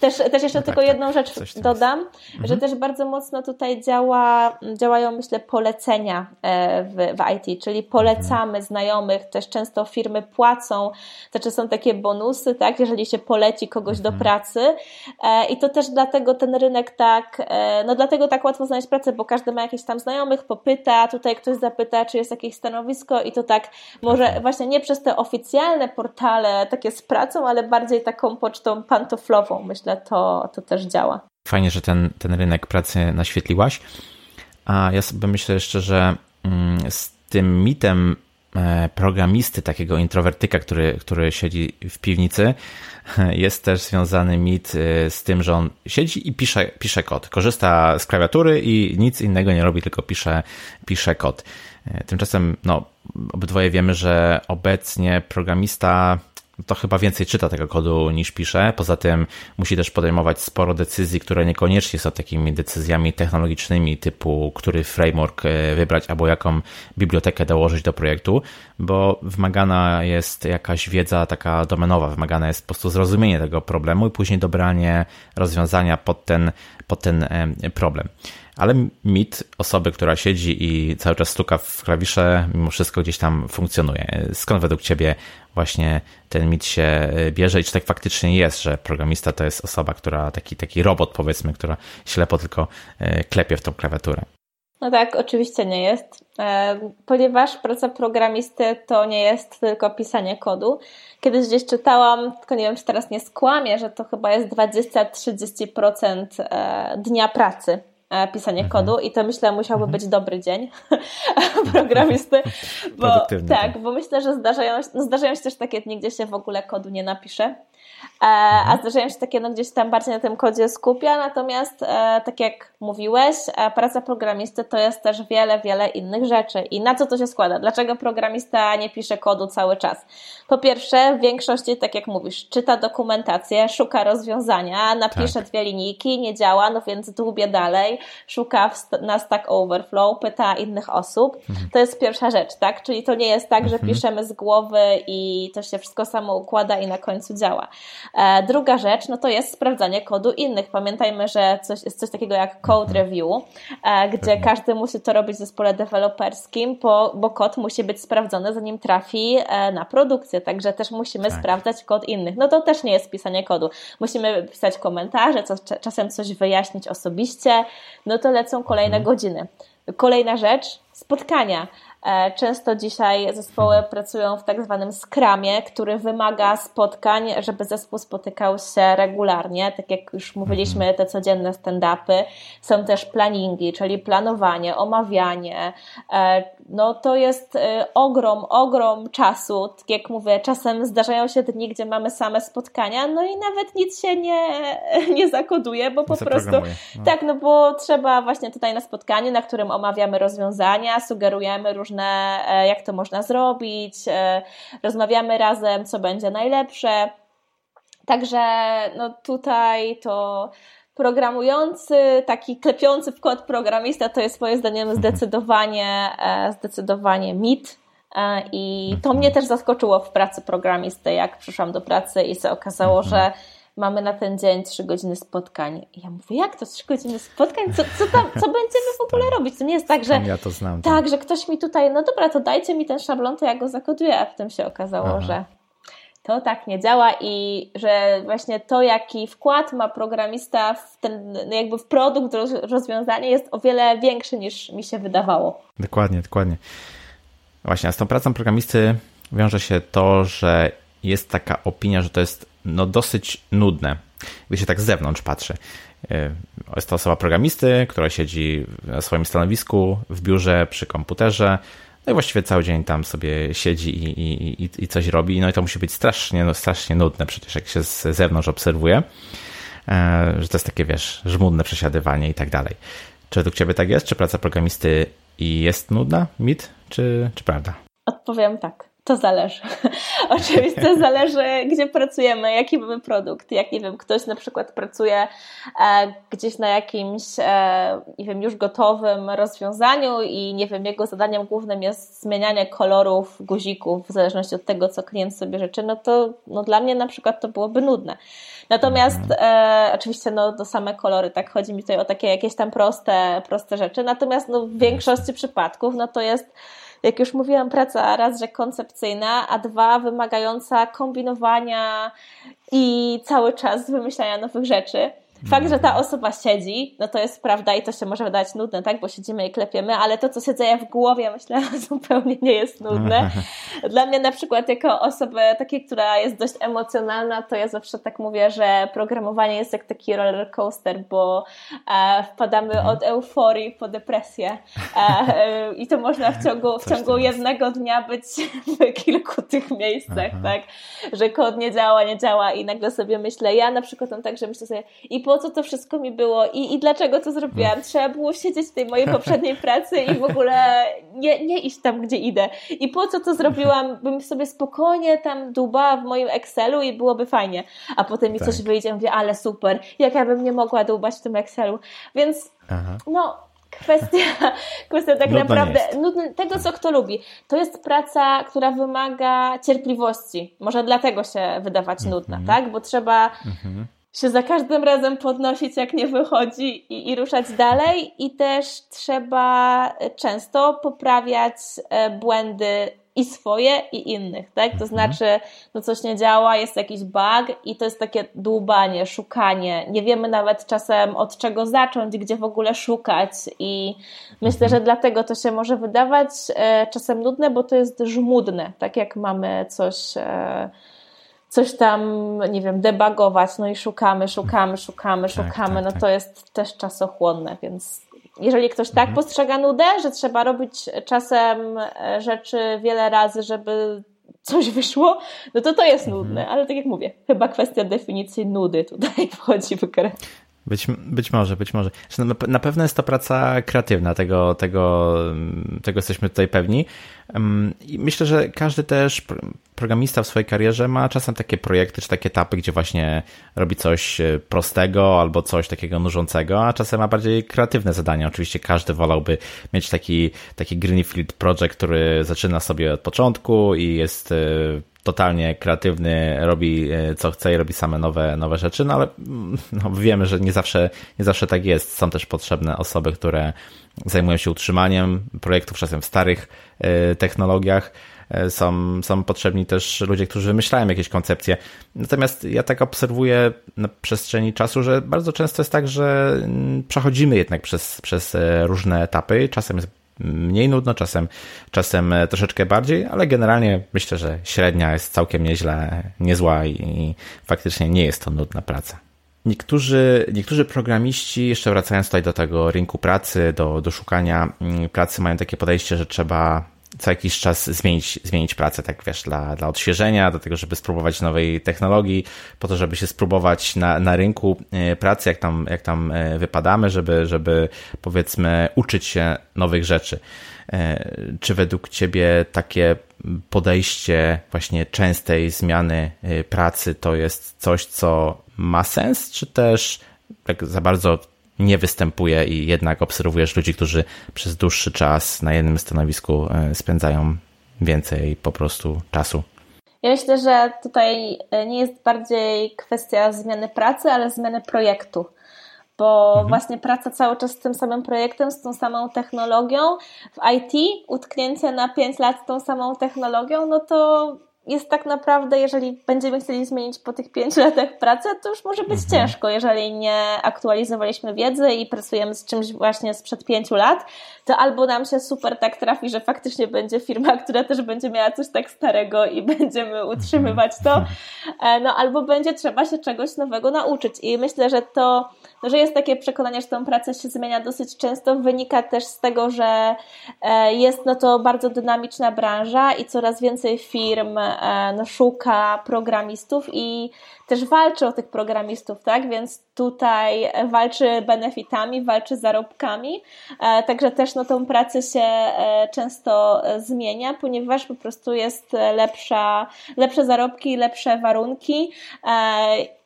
Też, też jeszcze no tylko tak, jedną tak. rzecz dodam, mhm. że też bardzo mocno tutaj działa, działają, myślę, polecenia e, w, w IT, czyli polecamy mhm. znajomych, też często firmy płacą, znaczy są takie bonusy, tak, jeżeli się poleci kogoś mhm. do pracy e, i to też dlatego ten rynek tak, e, no dlatego tak łatwo znaleźć pracę, bo każdy ma jakichś tam znajomych, popyta, tutaj ktoś zapyta, czy jest jakieś stanowisko i to tak może mhm. właśnie nie przez te oficjalne portale takie z pracą, ale bardziej taką pocztą pantoflową myślę, to, to też działa. Fajnie, że ten, ten rynek pracy naświetliłaś. A ja sobie myślę jeszcze, że mm, z tym mitem e, programisty, takiego introwertyka, który, który siedzi w piwnicy, *laughs* jest też związany mit e, z tym, że on siedzi i pisze, pisze kod. Korzysta z klawiatury i nic innego nie robi, tylko pisze, pisze kod. E, tymczasem, no, obydwoje wiemy, że obecnie programista to chyba więcej czyta tego kodu niż pisze. Poza tym musi też podejmować sporo decyzji, które niekoniecznie są takimi decyzjami technologicznymi, typu który framework e, wybrać albo jaką bibliotekę dołożyć do projektu, bo wymagana jest jakaś wiedza taka domenowa, wymagane jest po prostu zrozumienie tego problemu i później dobranie rozwiązania pod ten, pod ten e, problem. ale mit osoby, która siedzi i cały czas stuka w klawisze, mimo wszystko gdzieś tam funkcjonuje. Skąd według Ciebie właśnie ten mit się bierze i czy tak faktycznie jest, że programista to jest osoba, która taki, taki robot powiedzmy, która ślepo tylko e, klepie w tą klawiaturę? No tak, oczywiście nie jest, e, ponieważ praca programisty to nie jest tylko pisanie kodu. Kiedyś gdzieś czytałam, tylko nie wiem, czy teraz nie skłamię, że to chyba jest 20-30% e, dnia pracy pisanie mhm. kodu i to myślę musiałby mhm. być dobry dzień *laughs* programisty, *laughs* bo tak, tak, bo myślę, że zdarzają, no zdarzają się też takie dni, gdzie się w ogóle kodu nie napisze E, a mhm. zdarzają się takie, no gdzieś tam bardziej na tym kodzie skupia, natomiast e, tak jak mówiłeś, e, praca programisty to jest też wiele, wiele innych rzeczy. I na co to się składa? Dlaczego programista nie pisze kodu cały czas? Po pierwsze, w większości, tak jak mówisz, czyta dokumentację, szuka rozwiązania, napisze tak. dwie linijki, nie działa, no więc dłubie dalej, szuka na Stack Overflow, pyta innych osób. Mhm. To jest pierwsza rzecz, tak? Czyli to nie jest tak, że mhm. piszemy z głowy i to się wszystko samo układa i na końcu działa. E, druga rzecz, no to jest sprawdzanie kodu innych. Pamiętajmy, że coś, jest coś takiego jak code mhm. review, e, gdzie każdy musi to robić w zespole deweloperskim, bo, bo kod musi być sprawdzony, zanim trafi e, na produkcję. Także też musimy tak. sprawdzać kod innych. No to też nie jest pisanie kodu. Musimy pisać komentarze, co, czasem coś wyjaśnić osobiście. No to lecą kolejne mhm. godziny. Kolejna rzecz, spotkania. E, często dzisiaj zespoły mhm. pracują w tak zwanym skramie, który wymaga spotkań, żeby zespół spotykał się regularnie. Tak jak już mówiliśmy, mhm. te codzienne stand-upy. Są też planningi, czyli planowanie, omawianie. E, no to jest e, ogrom, ogrom czasu. Tak jak mówię, czasem zdarzają się dni, gdzie mamy same spotkania, no i nawet nic się nie, *laughs* nie zakoduje, bo po prostu no. tak, no bo trzeba właśnie tutaj na spotkaniu, na którym omawiamy rozwiązania, sugerujemy różne różne, e, jak to można zrobić, e, rozmawiamy razem, co będzie najlepsze. Także no tutaj to programujący, taki klepiący w kod programista to jest moim zdaniem mhm. zdecydowanie, e, zdecydowanie mit. I to mnie też zaskoczyło w pracy programisty, jak przyszłam do pracy i się okazało, mhm. że mamy na ten dzień trzy godziny spotkań. I ja mówię, jak to trzy godziny spotkań? Co, co, tam, co *laughs* będziemy w ogóle robić? To nie jest tak, że ja to znam, tak, tak, że ktoś mi tutaj, no dobra, to dajcie mi ten szablon, to ja go zakoduję, a potem się okazało, Aha. że to tak nie działa i że właśnie to, jaki wkład ma programista w ten, no jakby w produkt, rozwiązanie jest o wiele większy niż mi się wydawało. Dokładnie, dokładnie. Właśnie, a z tą pracą programisty wiąże się to, że jest taka opinia, że to jest no, dosyć nudne, gdy się tak z zewnątrz patrzy. E, jest to osoba programisty, która siedzi na swoim stanowisku w biurze przy komputerze, no i właściwie cały dzień tam sobie siedzi i, i, i, i coś robi. No i to musi być strasznie, no, strasznie nudne przecież, jak się z zewnątrz obserwuje, e, że to jest takie, wiesz, żmudne przesiadywanie i tak dalej. Czy według Ciebie tak jest? Czy praca programisty jest nudna, mit, czy, czy prawda? Odpowiem tak. To zależy. *laughs* Oczywiście zależy, gdzie pracujemy, jaki mamy produkt. Jak nie wiem, ktoś na przykład pracuje e, gdzieś na jakimś, e, nie wiem, już gotowym rozwiązaniu i nie wiem, jego zadaniem głównym jest zmienianie kolorów guzików w zależności od tego, co klient sobie życzy, no to no dla mnie na przykład to byłoby nudne. Natomiast mhm. e, oczywiście no, do same kolory, tak chodzi mi tutaj o takie jakieś tam proste, proste rzeczy. Natomiast no, w większości przypadków no, to jest jak już mówiłam, praca raz, że koncepcyjna, a dwa, wymagająca kombinowania i cały czas wymyślania nowych rzeczy. Fakt, że ta osoba siedzi, no to jest prawda i to się może wydawać nudne, tak? Bo siedzimy i klepiemy, ale to, co się dzieje w głowie, myślę, *laughs* zupełnie nie jest nudne. *laughs* Dla mnie na przykład jako osoby takiej, która jest dość emocjonalna, to ja zawsze tak mówię, że programowanie jest jak taki roller coaster, bo e, wpadamy mhm. od euforii po depresję e, i to można w ciągu, w ciągu jednego dnia być *laughs* w kilku tych miejscach, tak? Że kod nie działa, nie działa i nagle sobie myślę, ja na przykład mam tak, że myślę sobie i po co to wszystko mi było i, i dlaczego to zrobiłam. Trzeba było siedzieć w tej mojej poprzedniej *laughs* pracy i w ogóle nie, nie iść tam, gdzie idę. I po co to zrobiłam, bym sobie spokojnie tam dubała w moim Excelu i byłoby fajnie. A potem mi tak. coś wyjdzie, mówię, ale super, jak ja bym nie mogła dubać w tym Excelu. Więc Aha. no, kwestia, *laughs* kwestia tak Nudno naprawdę tego, co kto lubi. To jest praca, która wymaga cierpliwości. Może dlatego się wydawać mm -hmm. nudna, tak? Bo trzeba mm -hmm się za każdym razem podnosić, jak nie wychodzi i, i ruszać dalej. I też trzeba często poprawiać e, błędy i swoje, i innych, tak? To mhm. znaczy, no coś nie działa, jest jakiś bug i to jest takie dłubanie, szukanie. Nie wiemy nawet czasem od czego zacząć, gdzie w ogóle szukać i myślę, mhm. że dlatego to się może wydawać e, czasem nudne, bo to jest żmudne, tak jak mamy coś e, coś tam, nie wiem, debagować, no i szukamy, szukamy, szukamy, tak, szukamy, tak, no tak. to jest też czasochłonne, więc jeżeli ktoś tak mhm. postrzega nudę, że trzeba robić czasem e, rzeczy wiele razy, żeby coś wyszło, no to to jest mhm. nudne, ale tak jak mówię, chyba kwestia definicji nudy tutaj *laughs* wchodzi w grę. Być, być może, być może. Na pewno jest to praca kreatywna, tego, tego, tego jesteśmy tutaj pewni. I myślę, że każdy też programista w swojej karierze ma czasem takie projekty czy takie etapy, gdzie właśnie robi coś e, prostego albo coś takiego nużącego, a czasem ma bardziej kreatywne zadania. Oczywiście każdy wolałby mieć taki, taki Greenfield project, który zaczyna sobie od początku i jest e, totalnie kreatywny, robi e, co chce i robi same nowe, nowe rzeczy, no ale mm, no, wiemy, że nie zawsze, nie zawsze tak jest. Są też potrzebne osoby, które zajmują się utrzymaniem projektów, czasem w starych e, technologiach. E, są, są potrzebni też ludzie, którzy wymyślają jakieś koncepcje. Natomiast ja tak obserwuję na przestrzeni czasu, że bardzo często jest tak, że mm, przechodzimy jednak przez, przez różne etapy. Czasem jest mniej nudno, czasem, czasem troszeczkę bardziej, ale generalnie myślę, że średnia jest całkiem nieźle, niezła i faktycznie nie jest to nudna praca. Niektórzy, niektórzy programiści, jeszcze wracając tutaj do tego rynku pracy, do, do szukania mm, pracy, mają takie podejście, że trzeba co jakiś czas zmienić, zmienić pracę, tak wiesz, dla, dla odświeżenia, do tego, żeby spróbować nowej technologii, po to, żeby się spróbować na, na rynku e, pracy, jak tam, jak tam e, wypadamy, żeby, żeby powiedzmy uczyć się nowych rzeczy. E, czy według Ciebie takie podejście właśnie częstej zmiany pracy to jest coś, co ma sens, czy też tak za bardzo nie występuje i jednak obserwujesz ludzi, którzy przez dłuższy czas na jednym stanowisku e, spędzają więcej po prostu czasu. Ja myślę, że tutaj e, nie jest bardziej kwestia zmiany pracy, ale zmiany projektu. Bo mhm. właśnie praca cały czas z tym samym projektem, z tą samą technologią w IT, utknięcie na 5 lat z tą samą technologią, no to jest tak naprawdę, jeżeli będziemy chcieli zmienić po tych pięciu latach pracę, to już może być mhm. ciężko, jeżeli nie aktualizowaliśmy wiedzy i pracujemy z czymś właśnie sprzed pięciu lat, to albo nam się super tak trafi, że faktycznie będzie firma, *laughs* która też będzie miała coś tak starego i *laughs* będziemy utrzymywać to, mhm. e, no albo będzie trzeba się czegoś nowego nauczyć. I myślę, że to, no, że jest takie przekonanie, że tą pracę się zmienia dosyć często, wynika też z tego, że e, jest no to bardzo dynamiczna branża i coraz więcej firm E, no, szuka programistów i też walczy o tych programistów, tak? Więc tutaj walczy benefitami, walczy zarobkami, e, także też no, tą pracę się e, często zmienia, ponieważ po prostu jest lepsza, lepsze zarobki, lepsze warunki,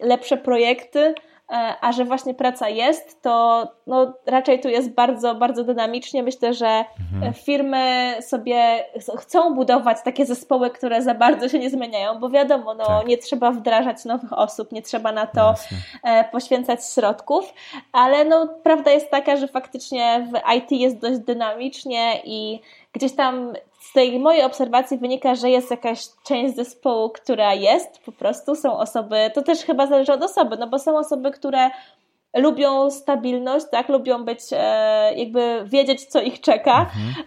lepsze projekty. E, a że właśnie praca jest, to no, raczej tu jest bardzo, bardzo dynamicznie. Myślę, że mhm. firmy sobie chcą budować takie zespoły, które za bardzo się nie zmieniają, bo wiadomo, no, tak. nie trzeba wdrażać nowych osób, nie trzeba na to Jasne. E, poświęcać środków, ale no, prawda jest taka, że faktycznie w IT jest dość dynamicznie i gdzieś tam z tej mojej obserwacji wynika, że jest jakaś część zespołu, która jest, po prostu są osoby, to też chyba zależy od osoby, no bo są osoby, które lubią stabilność, tak, lubią być, e, jakby wiedzieć, co ich czeka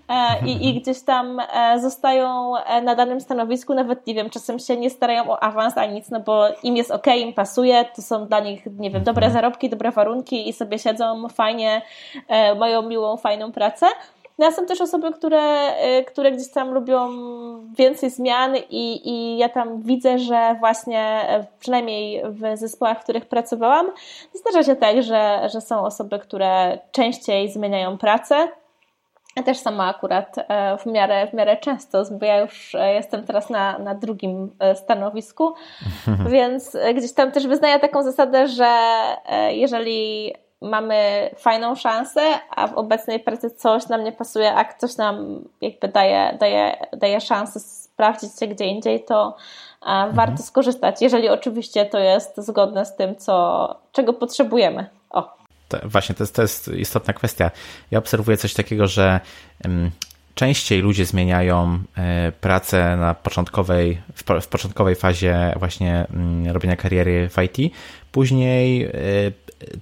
e, i, i gdzieś tam e, zostają e, na danym stanowisku, nawet nie wiem, czasem się nie starają o awans ani nic, no bo im jest ok, im pasuje, to są dla nich, nie wiem, dobre mhm. zarobki, dobre warunki i sobie siedzą fajnie, e, mają miłą, fajną pracę. No, są też osoby, które, y, które gdzieś tam lubią więcej zmian i, i ja tam widzę, że właśnie e, przynajmniej w zespołach, w których pracowałam, zdarza się tak, że, że są osoby, które częściej zmieniają pracę, ja też sama akurat e, w miarę, w miarę często, bo ja już e, jestem teraz na, na drugim stanowisku, *laughs* więc gdzieś tam też wyznaję taką zasadę, że jeżeli mamy fajną szansę, a w obecnej pracy coś nam nie pasuje, a ktoś nam jakby daje, daje, daje szansę sprawdzić się gdzie indziej, to, mhm. warto skorzystać, jeżeli oczywiście to jest zgodne z tym, co, czego potrzebujemy. O. To, właśnie, to jest, to jest istotna kwestia. Ja obserwuję coś takiego, że częściej ludzie zmieniają e, pracę na początkowej, w, początkowej fazie właśnie mm, robienia kariery w IT, później e,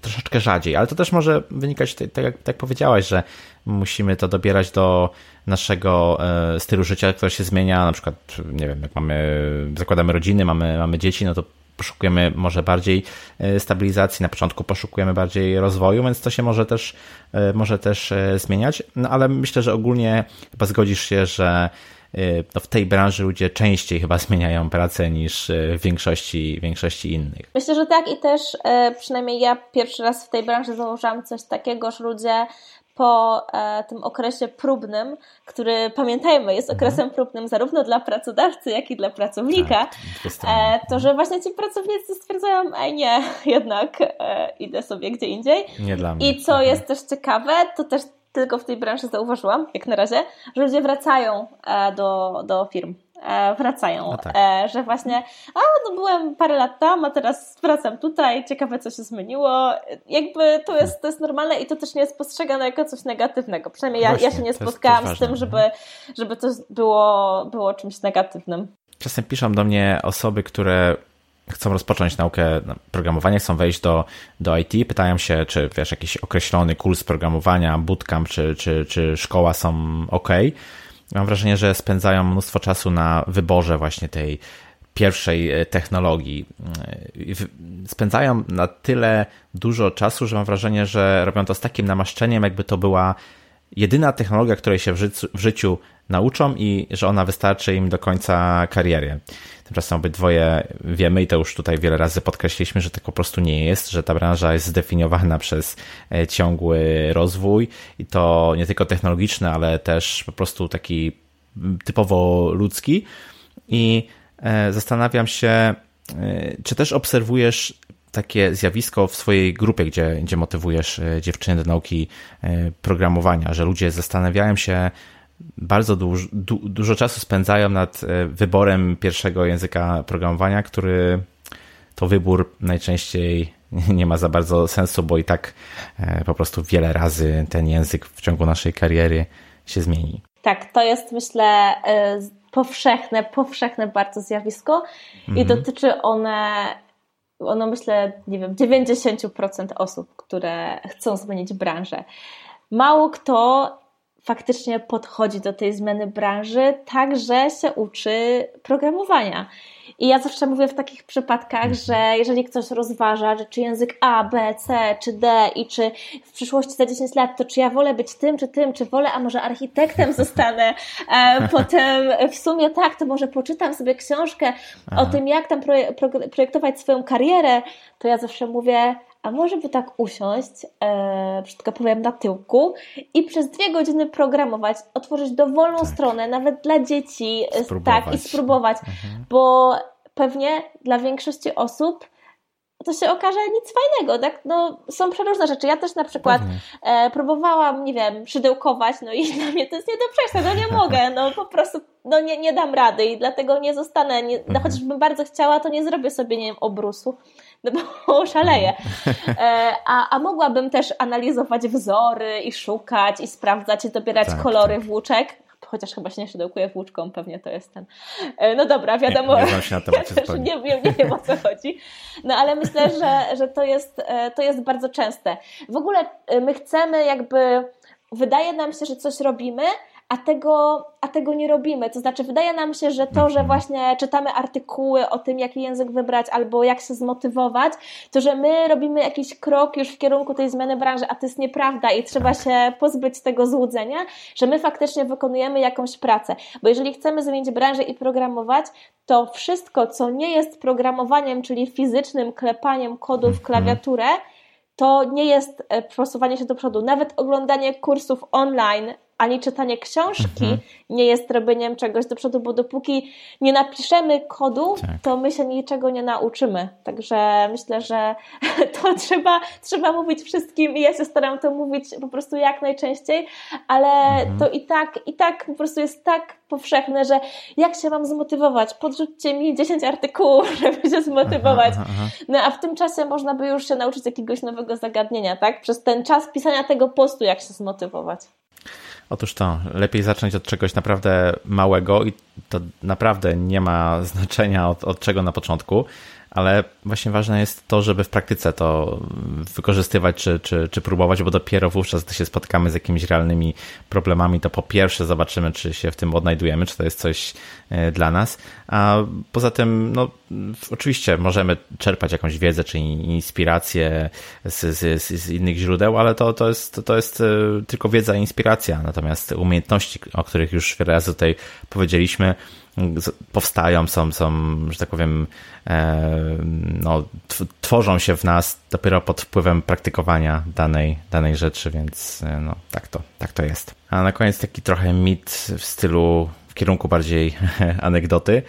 troszeczkę rzadziej, ale to też może wynikać, tak jak tak powiedziałaś, że musimy to dobierać do naszego e, stylu życia, który się zmienia, na przykład, nie wiem, jak mamy, zakładamy rodziny, mamy, mamy dzieci, no to poszukujemy może bardziej e, stabilizacji, na początku poszukujemy bardziej rozwoju, więc to się może też, e, może też zmieniać. No ale myślę, że ogólnie chyba zgodzisz się, że no w tej branży ludzie częściej chyba *laughs* zmieniają pracę niż w większości, większości innych. Myślę, że tak i też przynajmniej ja pierwszy raz w tej branży zauważyłam coś takiego, że ludzie po e, tym okresie próbnym, który pamiętajmy, jest mhm. okresem próbnym zarówno dla pracodawcy, jak i dla pracownika, tak, e, to że właśnie ci pracownicy stwierdzają, ej nie, *laughs* jednak e, idę sobie gdzie indziej. Nie dla mnie. I co mhm. jest też ciekawe, to też tylko w tej branży zauważyłam, jak na razie, że ludzie wracają e, do, do firm. E, wracają. No tak. E, że właśnie, a no byłem parę lat tam, a teraz wracam tutaj, ciekawe co się zmieniło. Jakby to jest, to jest normalne i to też nie jest postrzegane jako coś negatywnego. Przynajmniej ja, ja się nie spotkałam z tym, żeby, żeby to było, było czymś negatywnym. Czasem piszą do mnie osoby, które chcą rozpocząć naukę programowania, chcą wejść do, do IT, pytają się, czy wiesz, jakiś określony kurs programowania, bootcamp, czy, czy, czy szkoła są ok. Mam wrażenie, że spędzają mnóstwo czasu na wyborze właśnie tej pierwszej e, technologii. E, spędzają na tyle dużo czasu, że mam wrażenie, że robią to z takim namaszczeniem, jakby to była jedyna technologia, której się w życiu, w życiu nauczą i że ona wystarczy im do końca kariery. Tymczasem obydwoje wiemy i to już tutaj wiele razy podkreśliliśmy, że tak po prostu nie jest, że ta branża jest zdefiniowana przez e, ciągły rozwój i to nie tylko technologiczny, ale też po prostu taki typowo ludzki. I e, zastanawiam się, e, czy też obserwujesz takie zjawisko w swojej grupie, gdzie, gdzie motywujesz dziewczyny do nauki programowania, że ludzie zastanawiają się, bardzo dużo, du, dużo czasu spędzają nad e, wyborem pierwszego języka programowania, który to wybór najczęściej *laughs* nie ma za bardzo sensu, bo i tak e, po prostu wiele razy ten język w ciągu naszej kariery się zmieni. Tak, to jest myślę e, powszechne, powszechne bardzo zjawisko mhm. i dotyczy one ono myślę, nie wiem, 90% osób, które chcą zmienić branżę. Mało kto faktycznie podchodzi do tej zmiany branży, tak że się uczy programowania. I ja zawsze mówię w takich przypadkach, mhm. że jeżeli ktoś rozważa, że czy język A, B, C, czy D i czy w przyszłości za 10 lat, to czy ja wolę być tym, czy tym, czy wolę, a może architektem zostanę, e, *laughs* potem w sumie tak, to może poczytam sobie książkę Aha. o tym, jak tam projektować swoją karierę, to ja zawsze mówię, a może by tak usiąść, e, brzydko powiem, na tyłku i przez dwie godziny programować, otworzyć dowolną tak. stronę, nawet dla dzieci, e, spróbować. tak, i spróbować, mhm. bo pewnie dla większości osób to się okaże nic fajnego, tak? No, są przeróżne rzeczy. Ja też na przykład e, próbowałam, nie wiem, szydełkować, no i *laughs* dla mnie to jest nie do przejścia, no nie mogę, no po prostu, no nie, nie dam rady i dlatego nie zostanę, nie, no, mhm. chociażbym bardzo chciała, to nie zrobię sobie, nie wiem, obrusu no bo *laughs* szaleję. E, a, a mogłabym też analizować wzory i szukać i sprawdzać i dobierać tak, kolory tak. włóczek. Chociaż chyba się nie szydełkuję włóczką, pewnie to jest ten. E, no dobra, wiadomo. Nie, nie się na *laughs* ja nie, wiem, nie wiem o co chodzi. No ale myślę, że, że to, jest, e, to jest bardzo częste. W ogóle my chcemy jakby, wydaje nam się, że coś robimy, a tego, a tego nie robimy. To znaczy, wydaje nam się, że to, że mhm. właśnie czytamy artykuły o tym, jaki język wybrać albo jak się zmotywować, to że my robimy jakiś krok już w kierunku tej zmiany branży, a to jest nieprawda i trzeba tak. się pozbyć tego złudzenia, że my faktycznie wykonujemy jakąś pracę. Bo jeżeli chcemy zmienić branżę i programować, to wszystko, co nie jest programowaniem, czyli fizycznym klepaniem kodu w mhm. klawiaturę, to nie jest e, przesuwanie się do przodu. Nawet oglądanie kursów online ani czytanie książki mhm. nie jest robieniem czegoś do przodu, bo dopóki nie napiszemy kodu, tak. to my się niczego nie nauczymy. Także myślę, że *laughs* to trzeba, trzeba mówić wszystkim i ja się staram to mówić po prostu jak najczęściej, ale mhm. to i tak, i tak po prostu jest tak powszechne, że jak się mam zmotywować? Podrzućcie mi 10 artykułów, *laughs* żeby się zmotywować. Aha, aha. No a w tym czasie można by już się nauczyć jakiegoś nowego zagadnienia, tak? Przez ten czas pisania tego postu, jak się zmotywować. Otóż to, lepiej zacząć od czegoś naprawdę małego i to naprawdę nie ma znaczenia od, od czego na początku, ale właśnie ważne jest to, żeby w praktyce to wykorzystywać czy, czy, czy próbować, bo dopiero wówczas, gdy się spotkamy z jakimiś realnymi problemami, to po pierwsze zobaczymy, czy się w tym odnajdujemy, czy to jest coś e, dla nas, a poza tym, no, oczywiście możemy czerpać jakąś wiedzę czy inspirację z, z, z innych źródeł, ale to, to, jest, to jest e, tylko wiedza i inspiracja, natomiast umiejętności, o których już wiele razy tutaj powiedzieliśmy, powstają, są, są, że tak powiem, e, no, tworzą się w nas dopiero pod wpływem praktykowania danej, danej rzeczy, więc e, no, tak, to, tak to jest. A na koniec taki trochę mit w stylu, w kierunku bardziej *laughs* anegdoty.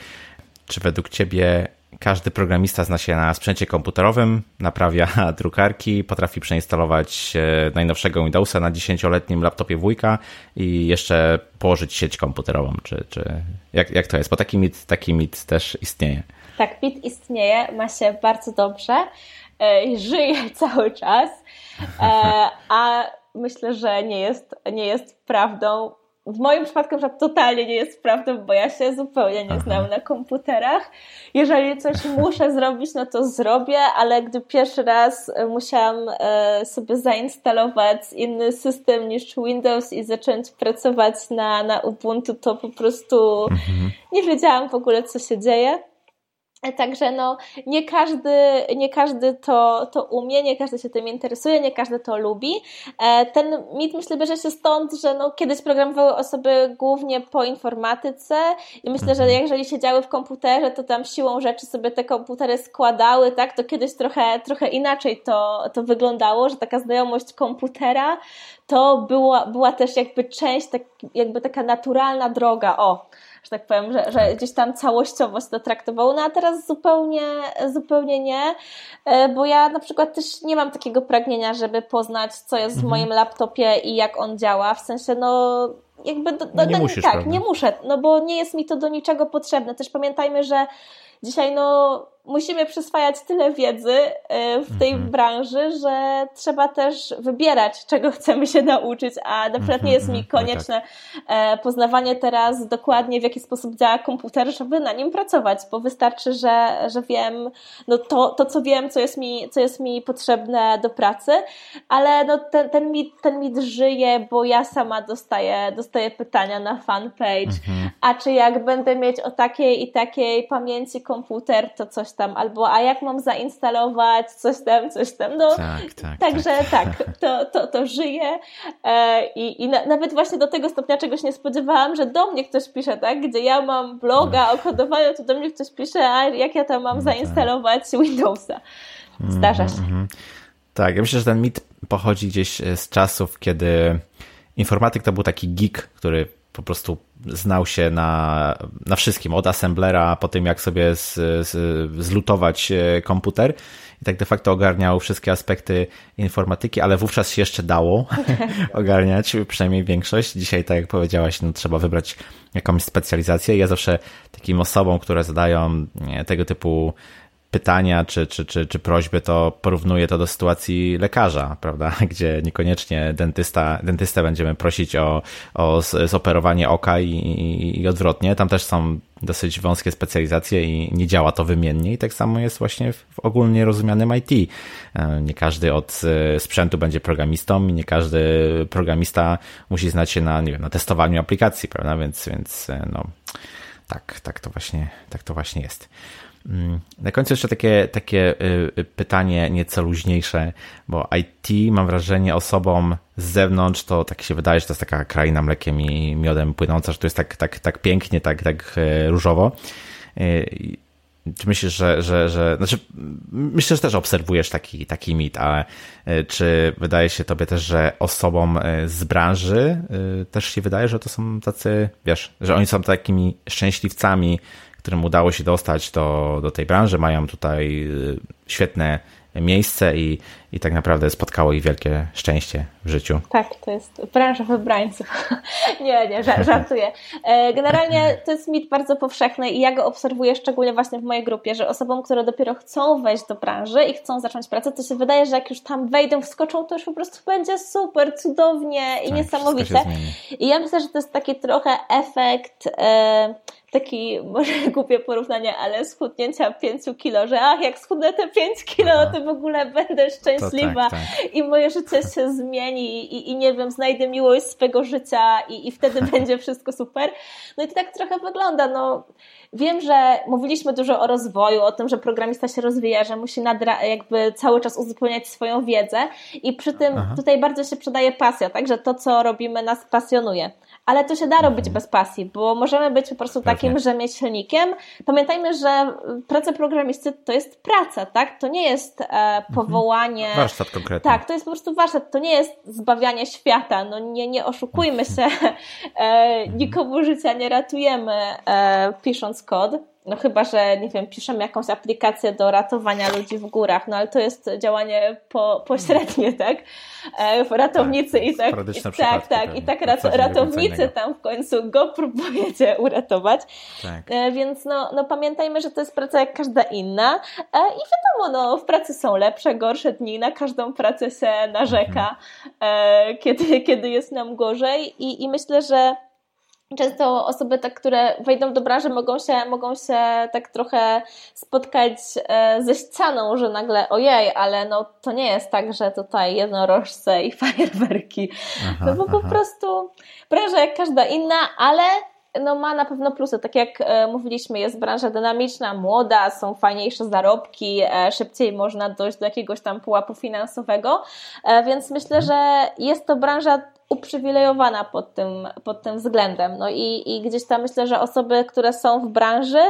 Czy według Ciebie każdy programista zna się na sprzęcie komputerowym, naprawia *laughs* drukarki, potrafi przeinstalować e, najnowszego Windowsa na 10-letnim laptopie wujka i jeszcze położyć sieć komputerową. Czy, czy jak, jak to jest? Bo taki mit, taki mit też istnieje. Tak, mit istnieje, ma się bardzo dobrze, e, żyje *laughs* cały czas, e, a myślę, że nie jest, nie jest prawdą w moim przypadku że totalnie nie jest prawdą, bo ja się zupełnie nie znam na komputerach. Jeżeli coś *laughs* muszę zrobić, no to zrobię, ale gdy pierwszy raz e, musiałam e, sobie zainstalować inny system niż Windows i zacząć pracować na, na Ubuntu, to po prostu mhm. nie wiedziałam w ogóle, co się dzieje. Także no, nie każdy, nie każdy to, to umie, nie każdy się tym interesuje, nie każdy to lubi. E, ten mit myślę bierze się stąd, że no, kiedyś programowały osoby głównie po informatyce i myślę, że mhm. jeżeli siedziały w komputerze, to tam siłą rzeczy sobie te komputery składały, tak? To kiedyś trochę, trochę inaczej to, to wyglądało, że taka znajomość komputera to była, była też jakby część, tak, jakby taka naturalna droga, o, że tak powiem, że, że gdzieś tam całościowość to traktowało, no a teraz zupełnie, zupełnie nie, e, bo ja na przykład też nie mam takiego pragnienia, żeby poznać, co jest mhm. w moim laptopie i jak on działa, w sensie no jakby, do, no, nie musisz, tak, prawda? nie muszę, no bo nie jest mi to do niczego potrzebne. Też pamiętajmy, że dzisiaj no musimy przyswajać tyle wiedzy e, w tej mhm. branży, że trzeba też wybierać, czego *laughs* chcemy się nauczyć, a na przykład nie jest mi mhm, mhm. Konieczne tak. poznawanie teraz dokładnie, w jaki sposób działa komputer, żeby na nim pracować, bo wystarczy, że, że wiem no to, to, co wiem, co jest, mi, co jest mi potrzebne do pracy, ale no ten, ten, mit, ten mit żyje, bo ja sama dostaję, dostaję pytania na fanpage, a czy jak będę mieć o takiej i takiej pamięci komputer, to coś tam, albo a jak mam zainstalować coś tam, coś tam. No, tak, tak, także tak, tak to, to, to żyje e, i, i na, nawet właśnie do tego stopnia czegoś nie spodziewałam, że do mnie ktoś pisze, tak, gdzie ja mam bloga o kodowaniu, to do mnie ktoś pisze, a jak ja tam mam no tak. zainstalować Windowsa. Zdarza się. Mm -hmm. Tak, ja myślę, że ten mit pochodzi gdzieś z czasów, kiedy informatyk to był taki geek, który po prostu znał się na, na wszystkim, od assemblera, po tym jak sobie z, z, zlutować e, komputer i tak de facto ogarniał wszystkie aspekty informatyki, ale wówczas się jeszcze dało *laughs* ogarniać, przynajmniej większość. Dzisiaj, tak jak powiedziałaś, no, trzeba wybrać jakąś specjalizację. Ja zawsze takim osobom, które zadają tego typu pytania czy, czy, czy, czy prośby, to porównuję to do sytuacji lekarza, prawda? *laughs* Gdzie niekoniecznie dentysta, dentystę będziemy prosić o, o zoperowanie oka i, i, odwrotnie. Tam też są dosyć wąskie specjalizacje i nie działa to wymiennie i tak samo jest właśnie w, w ogólnie rozumianym IT. E, nie każdy od e, sprzętu będzie programistą i nie każdy programista musi znać się na, nie wiem, na testowaniu aplikacji, prawda? Więc, więc e, no, tak, tak to właśnie, tak to właśnie jest. Mm, na końcu jeszcze takie, takie y, y, pytanie nieco luźniejsze, bo IT mam wrażenie osobom z zewnątrz to tak się wydaje, że to jest taka kraina mlekiem i miodem płynąca, że to jest tak, tak, tak pięknie, tak, tak e, różowo. E, czy myślisz, że, że, że znaczy, myślę, że też obserwujesz taki, taki mit, ale czy wydaje się tobie też, że osobom z branży też się wydaje, że to są tacy, wiesz, że oni są takimi szczęśliwcami, którym udało się dostać do, do tej branży, mają tutaj świetne miejsce i, i tak naprawdę spotkało ich wielkie szczęście w życiu. Tak, to jest branża wybrańców. *laughs* nie, nie, żartuję. E, generalnie to jest mit bardzo powszechny i ja go obserwuję szczególnie właśnie w mojej grupie, że osobom, które dopiero chcą wejść do branży i chcą zacząć pracę, to się wydaje, że jak już tam wejdą, wskoczą, to już po prostu będzie super, cudownie i tak, niesamowite. I ja myślę, że to jest taki trochę efekt e, taki może *laughs* głupie porównanie, ale schudnięcia 5 kilo, że ach, jak schudnę te 5 kilo, to w ogóle będę szczęśliwa tak, tak. i moje życie się zmieni i, i nie wiem, znajdę miłość swego życia i, i wtedy *laughs* będzie wszystko super. No i to tak trochę wygląda, no wiem, że mówiliśmy dużo o rozwoju, o tym, że programista się rozwija, że musi nadra- jakby cały czas uzupełniać swoją wiedzę i przy tym Aha. tutaj bardzo się przydaje pasja, także to, co robimy nas pasjonuje ale to się da robić bez pasji, bo możemy być po prostu Pewnie. takim rzemieślnikiem. Pamiętajmy, że praca programisty to jest praca, tak? To nie jest e, mhm. powołanie. Warsztat konkretny. Tak, to jest po prostu warsztat, to nie jest zbawianie świata. No nie, nie oszukujmy *laughs* się, e, nikomu życia nie ratujemy e, pisząc kod. No chyba, że nie wiem, piszemy jakąś aplikację do ratowania ludzi w górach, no ale to jest działanie po, pośrednie, tak? E, ratownicy tak, i tak, i, tak, tak, i tak rat, ratownicy tam w końcu go próbujecie *laughs* uratować. Tak. E, więc no, no pamiętajmy, że to jest praca jak każda inna e, i wiadomo, no w pracy są lepsze, gorsze dni, na każdą pracę się narzeka, mhm. kiedy, kiedy jest nam gorzej i, i myślę, że często osoby, tak, które wejdą do branży, mogą się, mogą się tak trochę spotkać e, ze ścianą, że nagle ojej, ale no to nie jest tak, że tutaj jednorożce i *laughs* fajerwerki. Aha, no bo aha. po prostu branża jak każda inna, ale no ma na pewno plusy. Tak jak e, mówiliśmy, jest branża dynamiczna, młoda, są fajniejsze zarobki, e, szybciej można dojść do jakiegoś tam pułapu finansowego, więc myślę, że jest to branża uprzywilejowana pod tym, pod tym względem. No i, i gdzieś tam myślę, że osoby, które są w branży,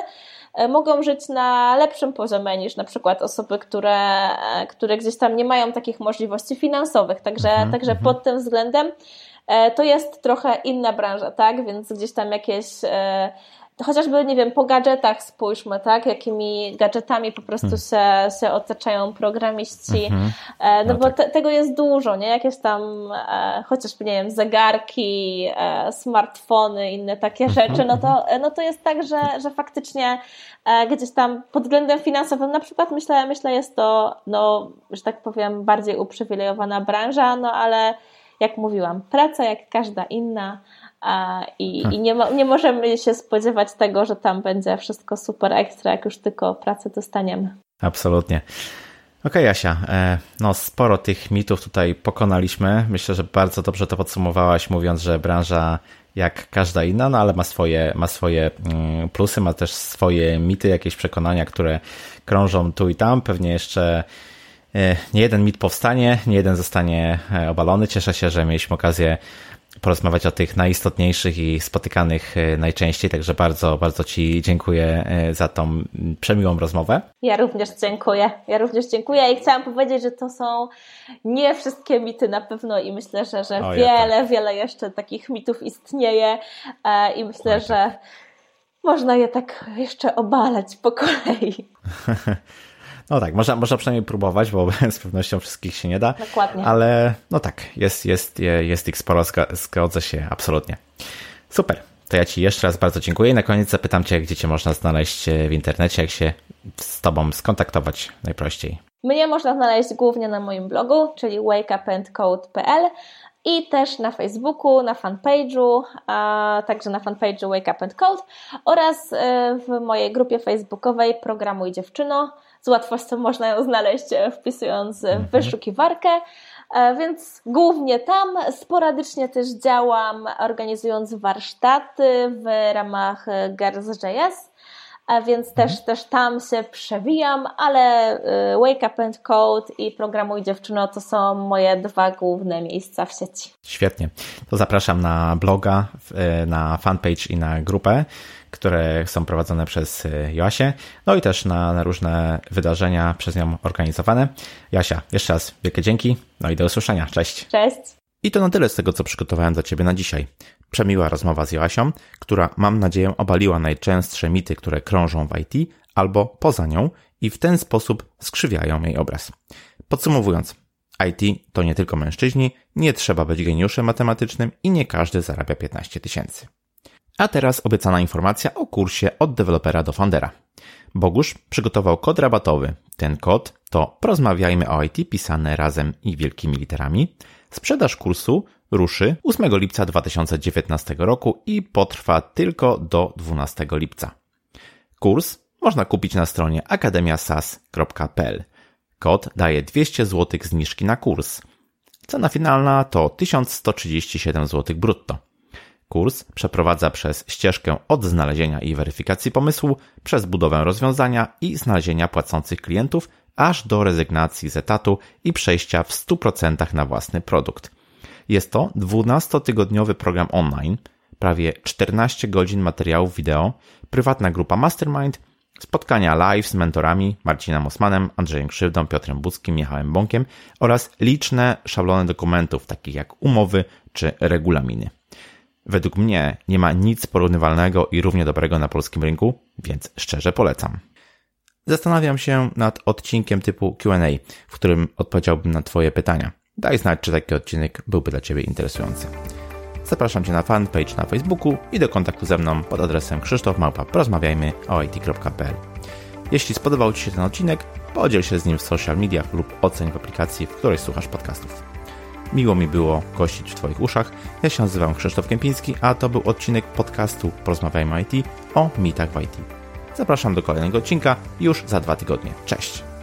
e, mogą żyć na lepszym poziomie niż na przykład osoby, które, e, które gdzieś tam nie mają takich możliwości finansowych. Także, mhm, także mhm. pod tym względem e, to jest trochę inna branża, tak? Więc gdzieś tam jakieś chociażby, nie wiem, po gadżetach spójrzmy, tak? Jakimi gadżetami po prostu hmm. się, się otaczają programiści. Mhm. E, no, no, bo tak. te, tego jest dużo, nie? Jakieś tam e, chociażby, nie wiem, zegarki, e, smartfony, inne takie mhm, rzeczy, no to, mhm. no to jest tak, że, że faktycznie e, gdzieś tam pod względem finansowym na przykład myślę, myślę jest to, no, że tak powiem, bardziej uprzywilejowana branża, no ale jak mówiłam, praca jak każda inna, i, i nie, nie możemy się spodziewać tego, że tam będzie wszystko super ekstra, jak już tylko pracę dostaniemy. Absolutnie. Okej, okay, Jasia, e, no sporo tych mitów tutaj pokonaliśmy. Myślę, że bardzo dobrze to podsumowałaś, mówiąc, że branża jak każda inna, no ale ma swoje, ma swoje mm, plusy, ma też swoje mity, jakieś przekonania, które krążą tu i tam. Pewnie jeszcze e, nie jeden mit powstanie, nie jeden zostanie e, obalony. Cieszę się, że mieliśmy okazję porozmawiać o tych najistotniejszych i spotykanych e, najczęściej, także bardzo, bardzo Ci dziękuję e, za tą przemiłą rozmowę. Ja również dziękuję. Ja również dziękuję i chciałam powiedzieć, że to są nie wszystkie mity na pewno i myślę, że, że wiele, tak. wiele jeszcze takich mitów istnieje e, i myślę, tak. że można je tak jeszcze obalać po kolei. *laughs* No tak, można, można przynajmniej próbować, bo *laughs* z pewnością wszystkich się nie da. Dokładnie. Ale no tak, jest, jest, jest ich sporo, zgodzę się, absolutnie. Super. To ja Ci jeszcze raz bardzo dziękuję i na koniec zapytam Cię, gdzie Cię można znaleźć e, w internecie, jak się z Tobą skontaktować najprościej. Mnie można znaleźć głównie na moim blogu, czyli wakeupandcode.pl i też na Facebooku, na fanpage'u, a także na fanpage'u Wake Up and Code oraz e, w mojej grupie facebookowej Programuj Dziewczyno z łatwością można ją znaleźć e, wpisując w mhm. wyszukiwarkę. E, więc głównie tam, sporadycznie też działam organizując warsztaty w ramach Girls.js. więc mhm. też, też tam się przewijam, ale Wake Up and Code i Programuj Dziewczyno to są moje dwa główne miejsca w sieci. Świetnie. To zapraszam na bloga, na fanpage i na grupę, które są prowadzone przez y, Joasię, no i też na, na różne wydarzenia przez nią organizowane. Jasia, jeszcze raz wielkie dzięki, no i do usłyszenia. Cześć. Cześć. I to na tyle z tego, co przygotowałem dla Ciebie na dzisiaj. Przemiła rozmowa z Joasią, która mam nadzieję obaliła najczęstsze mity, które krążą w IT albo poza nią i w ten sposób skrzywiają jej obraz. Podsumowując, IT to nie tylko mężczyźni, nie trzeba być geniuszem matematycznym i nie każdy zarabia 15 tysięcy. A teraz obiecana informacja o kursie od dewelopera do foundera. Bogusz przygotował kod rabatowy. Ten kod to Porozmawiajmy o IT pisane razem i wielkimi literami. Sprzedaż kursu ruszy 8 lipca 2019 roku i potrwa tylko do 12 lipca. Kurs można kupić na stronie akademiasas.pl. Kod daje 200 zł zniżki na kurs. Cena finalna to 1137 zł brutto. Kurs przeprowadza przez ścieżkę od znalezienia i weryfikacji pomysłu, przez budowę rozwiązania i znalezienia płacących klientów, aż do rezygnacji z etatu i przejścia w 100% na własny produkt. Jest to 12-tygodniowy program online, prawie 14 godzin materiałów wideo, prywatna grupa Mastermind, spotkania live z mentorami Marcinem Osmanem, Andrzejem Krzywdą, Piotrem Budzkim, Michałem Bąkiem oraz liczne szablony dokumentów, takich jak umowy czy regulaminy. Według mnie nie ma nic porównywalnego i równie dobrego na polskim rynku, więc szczerze polecam. Zastanawiam się nad odcinkiem typu QA, w którym odpowiedziałbym na Twoje pytania. Daj znać, czy taki odcinek byłby dla Ciebie interesujący. Zapraszam Cię na fanpage na Facebooku i do kontaktu ze mną pod adresem krzysztofmałpa.porozmawiajmy o it.pl. Jeśli spodobał Ci się ten odcinek, podziel się z nim w social mediach lub oceń w aplikacji, w której słuchasz podcastów. Miło mi było gościć w Twoich uszach. Ja się nazywam Krzysztof Kępiński, a to był odcinek podcastu Porozmawiajmy IT o mitach w IT. Zapraszam do kolejnego odcinka już za dwa tygodnie. Cześć!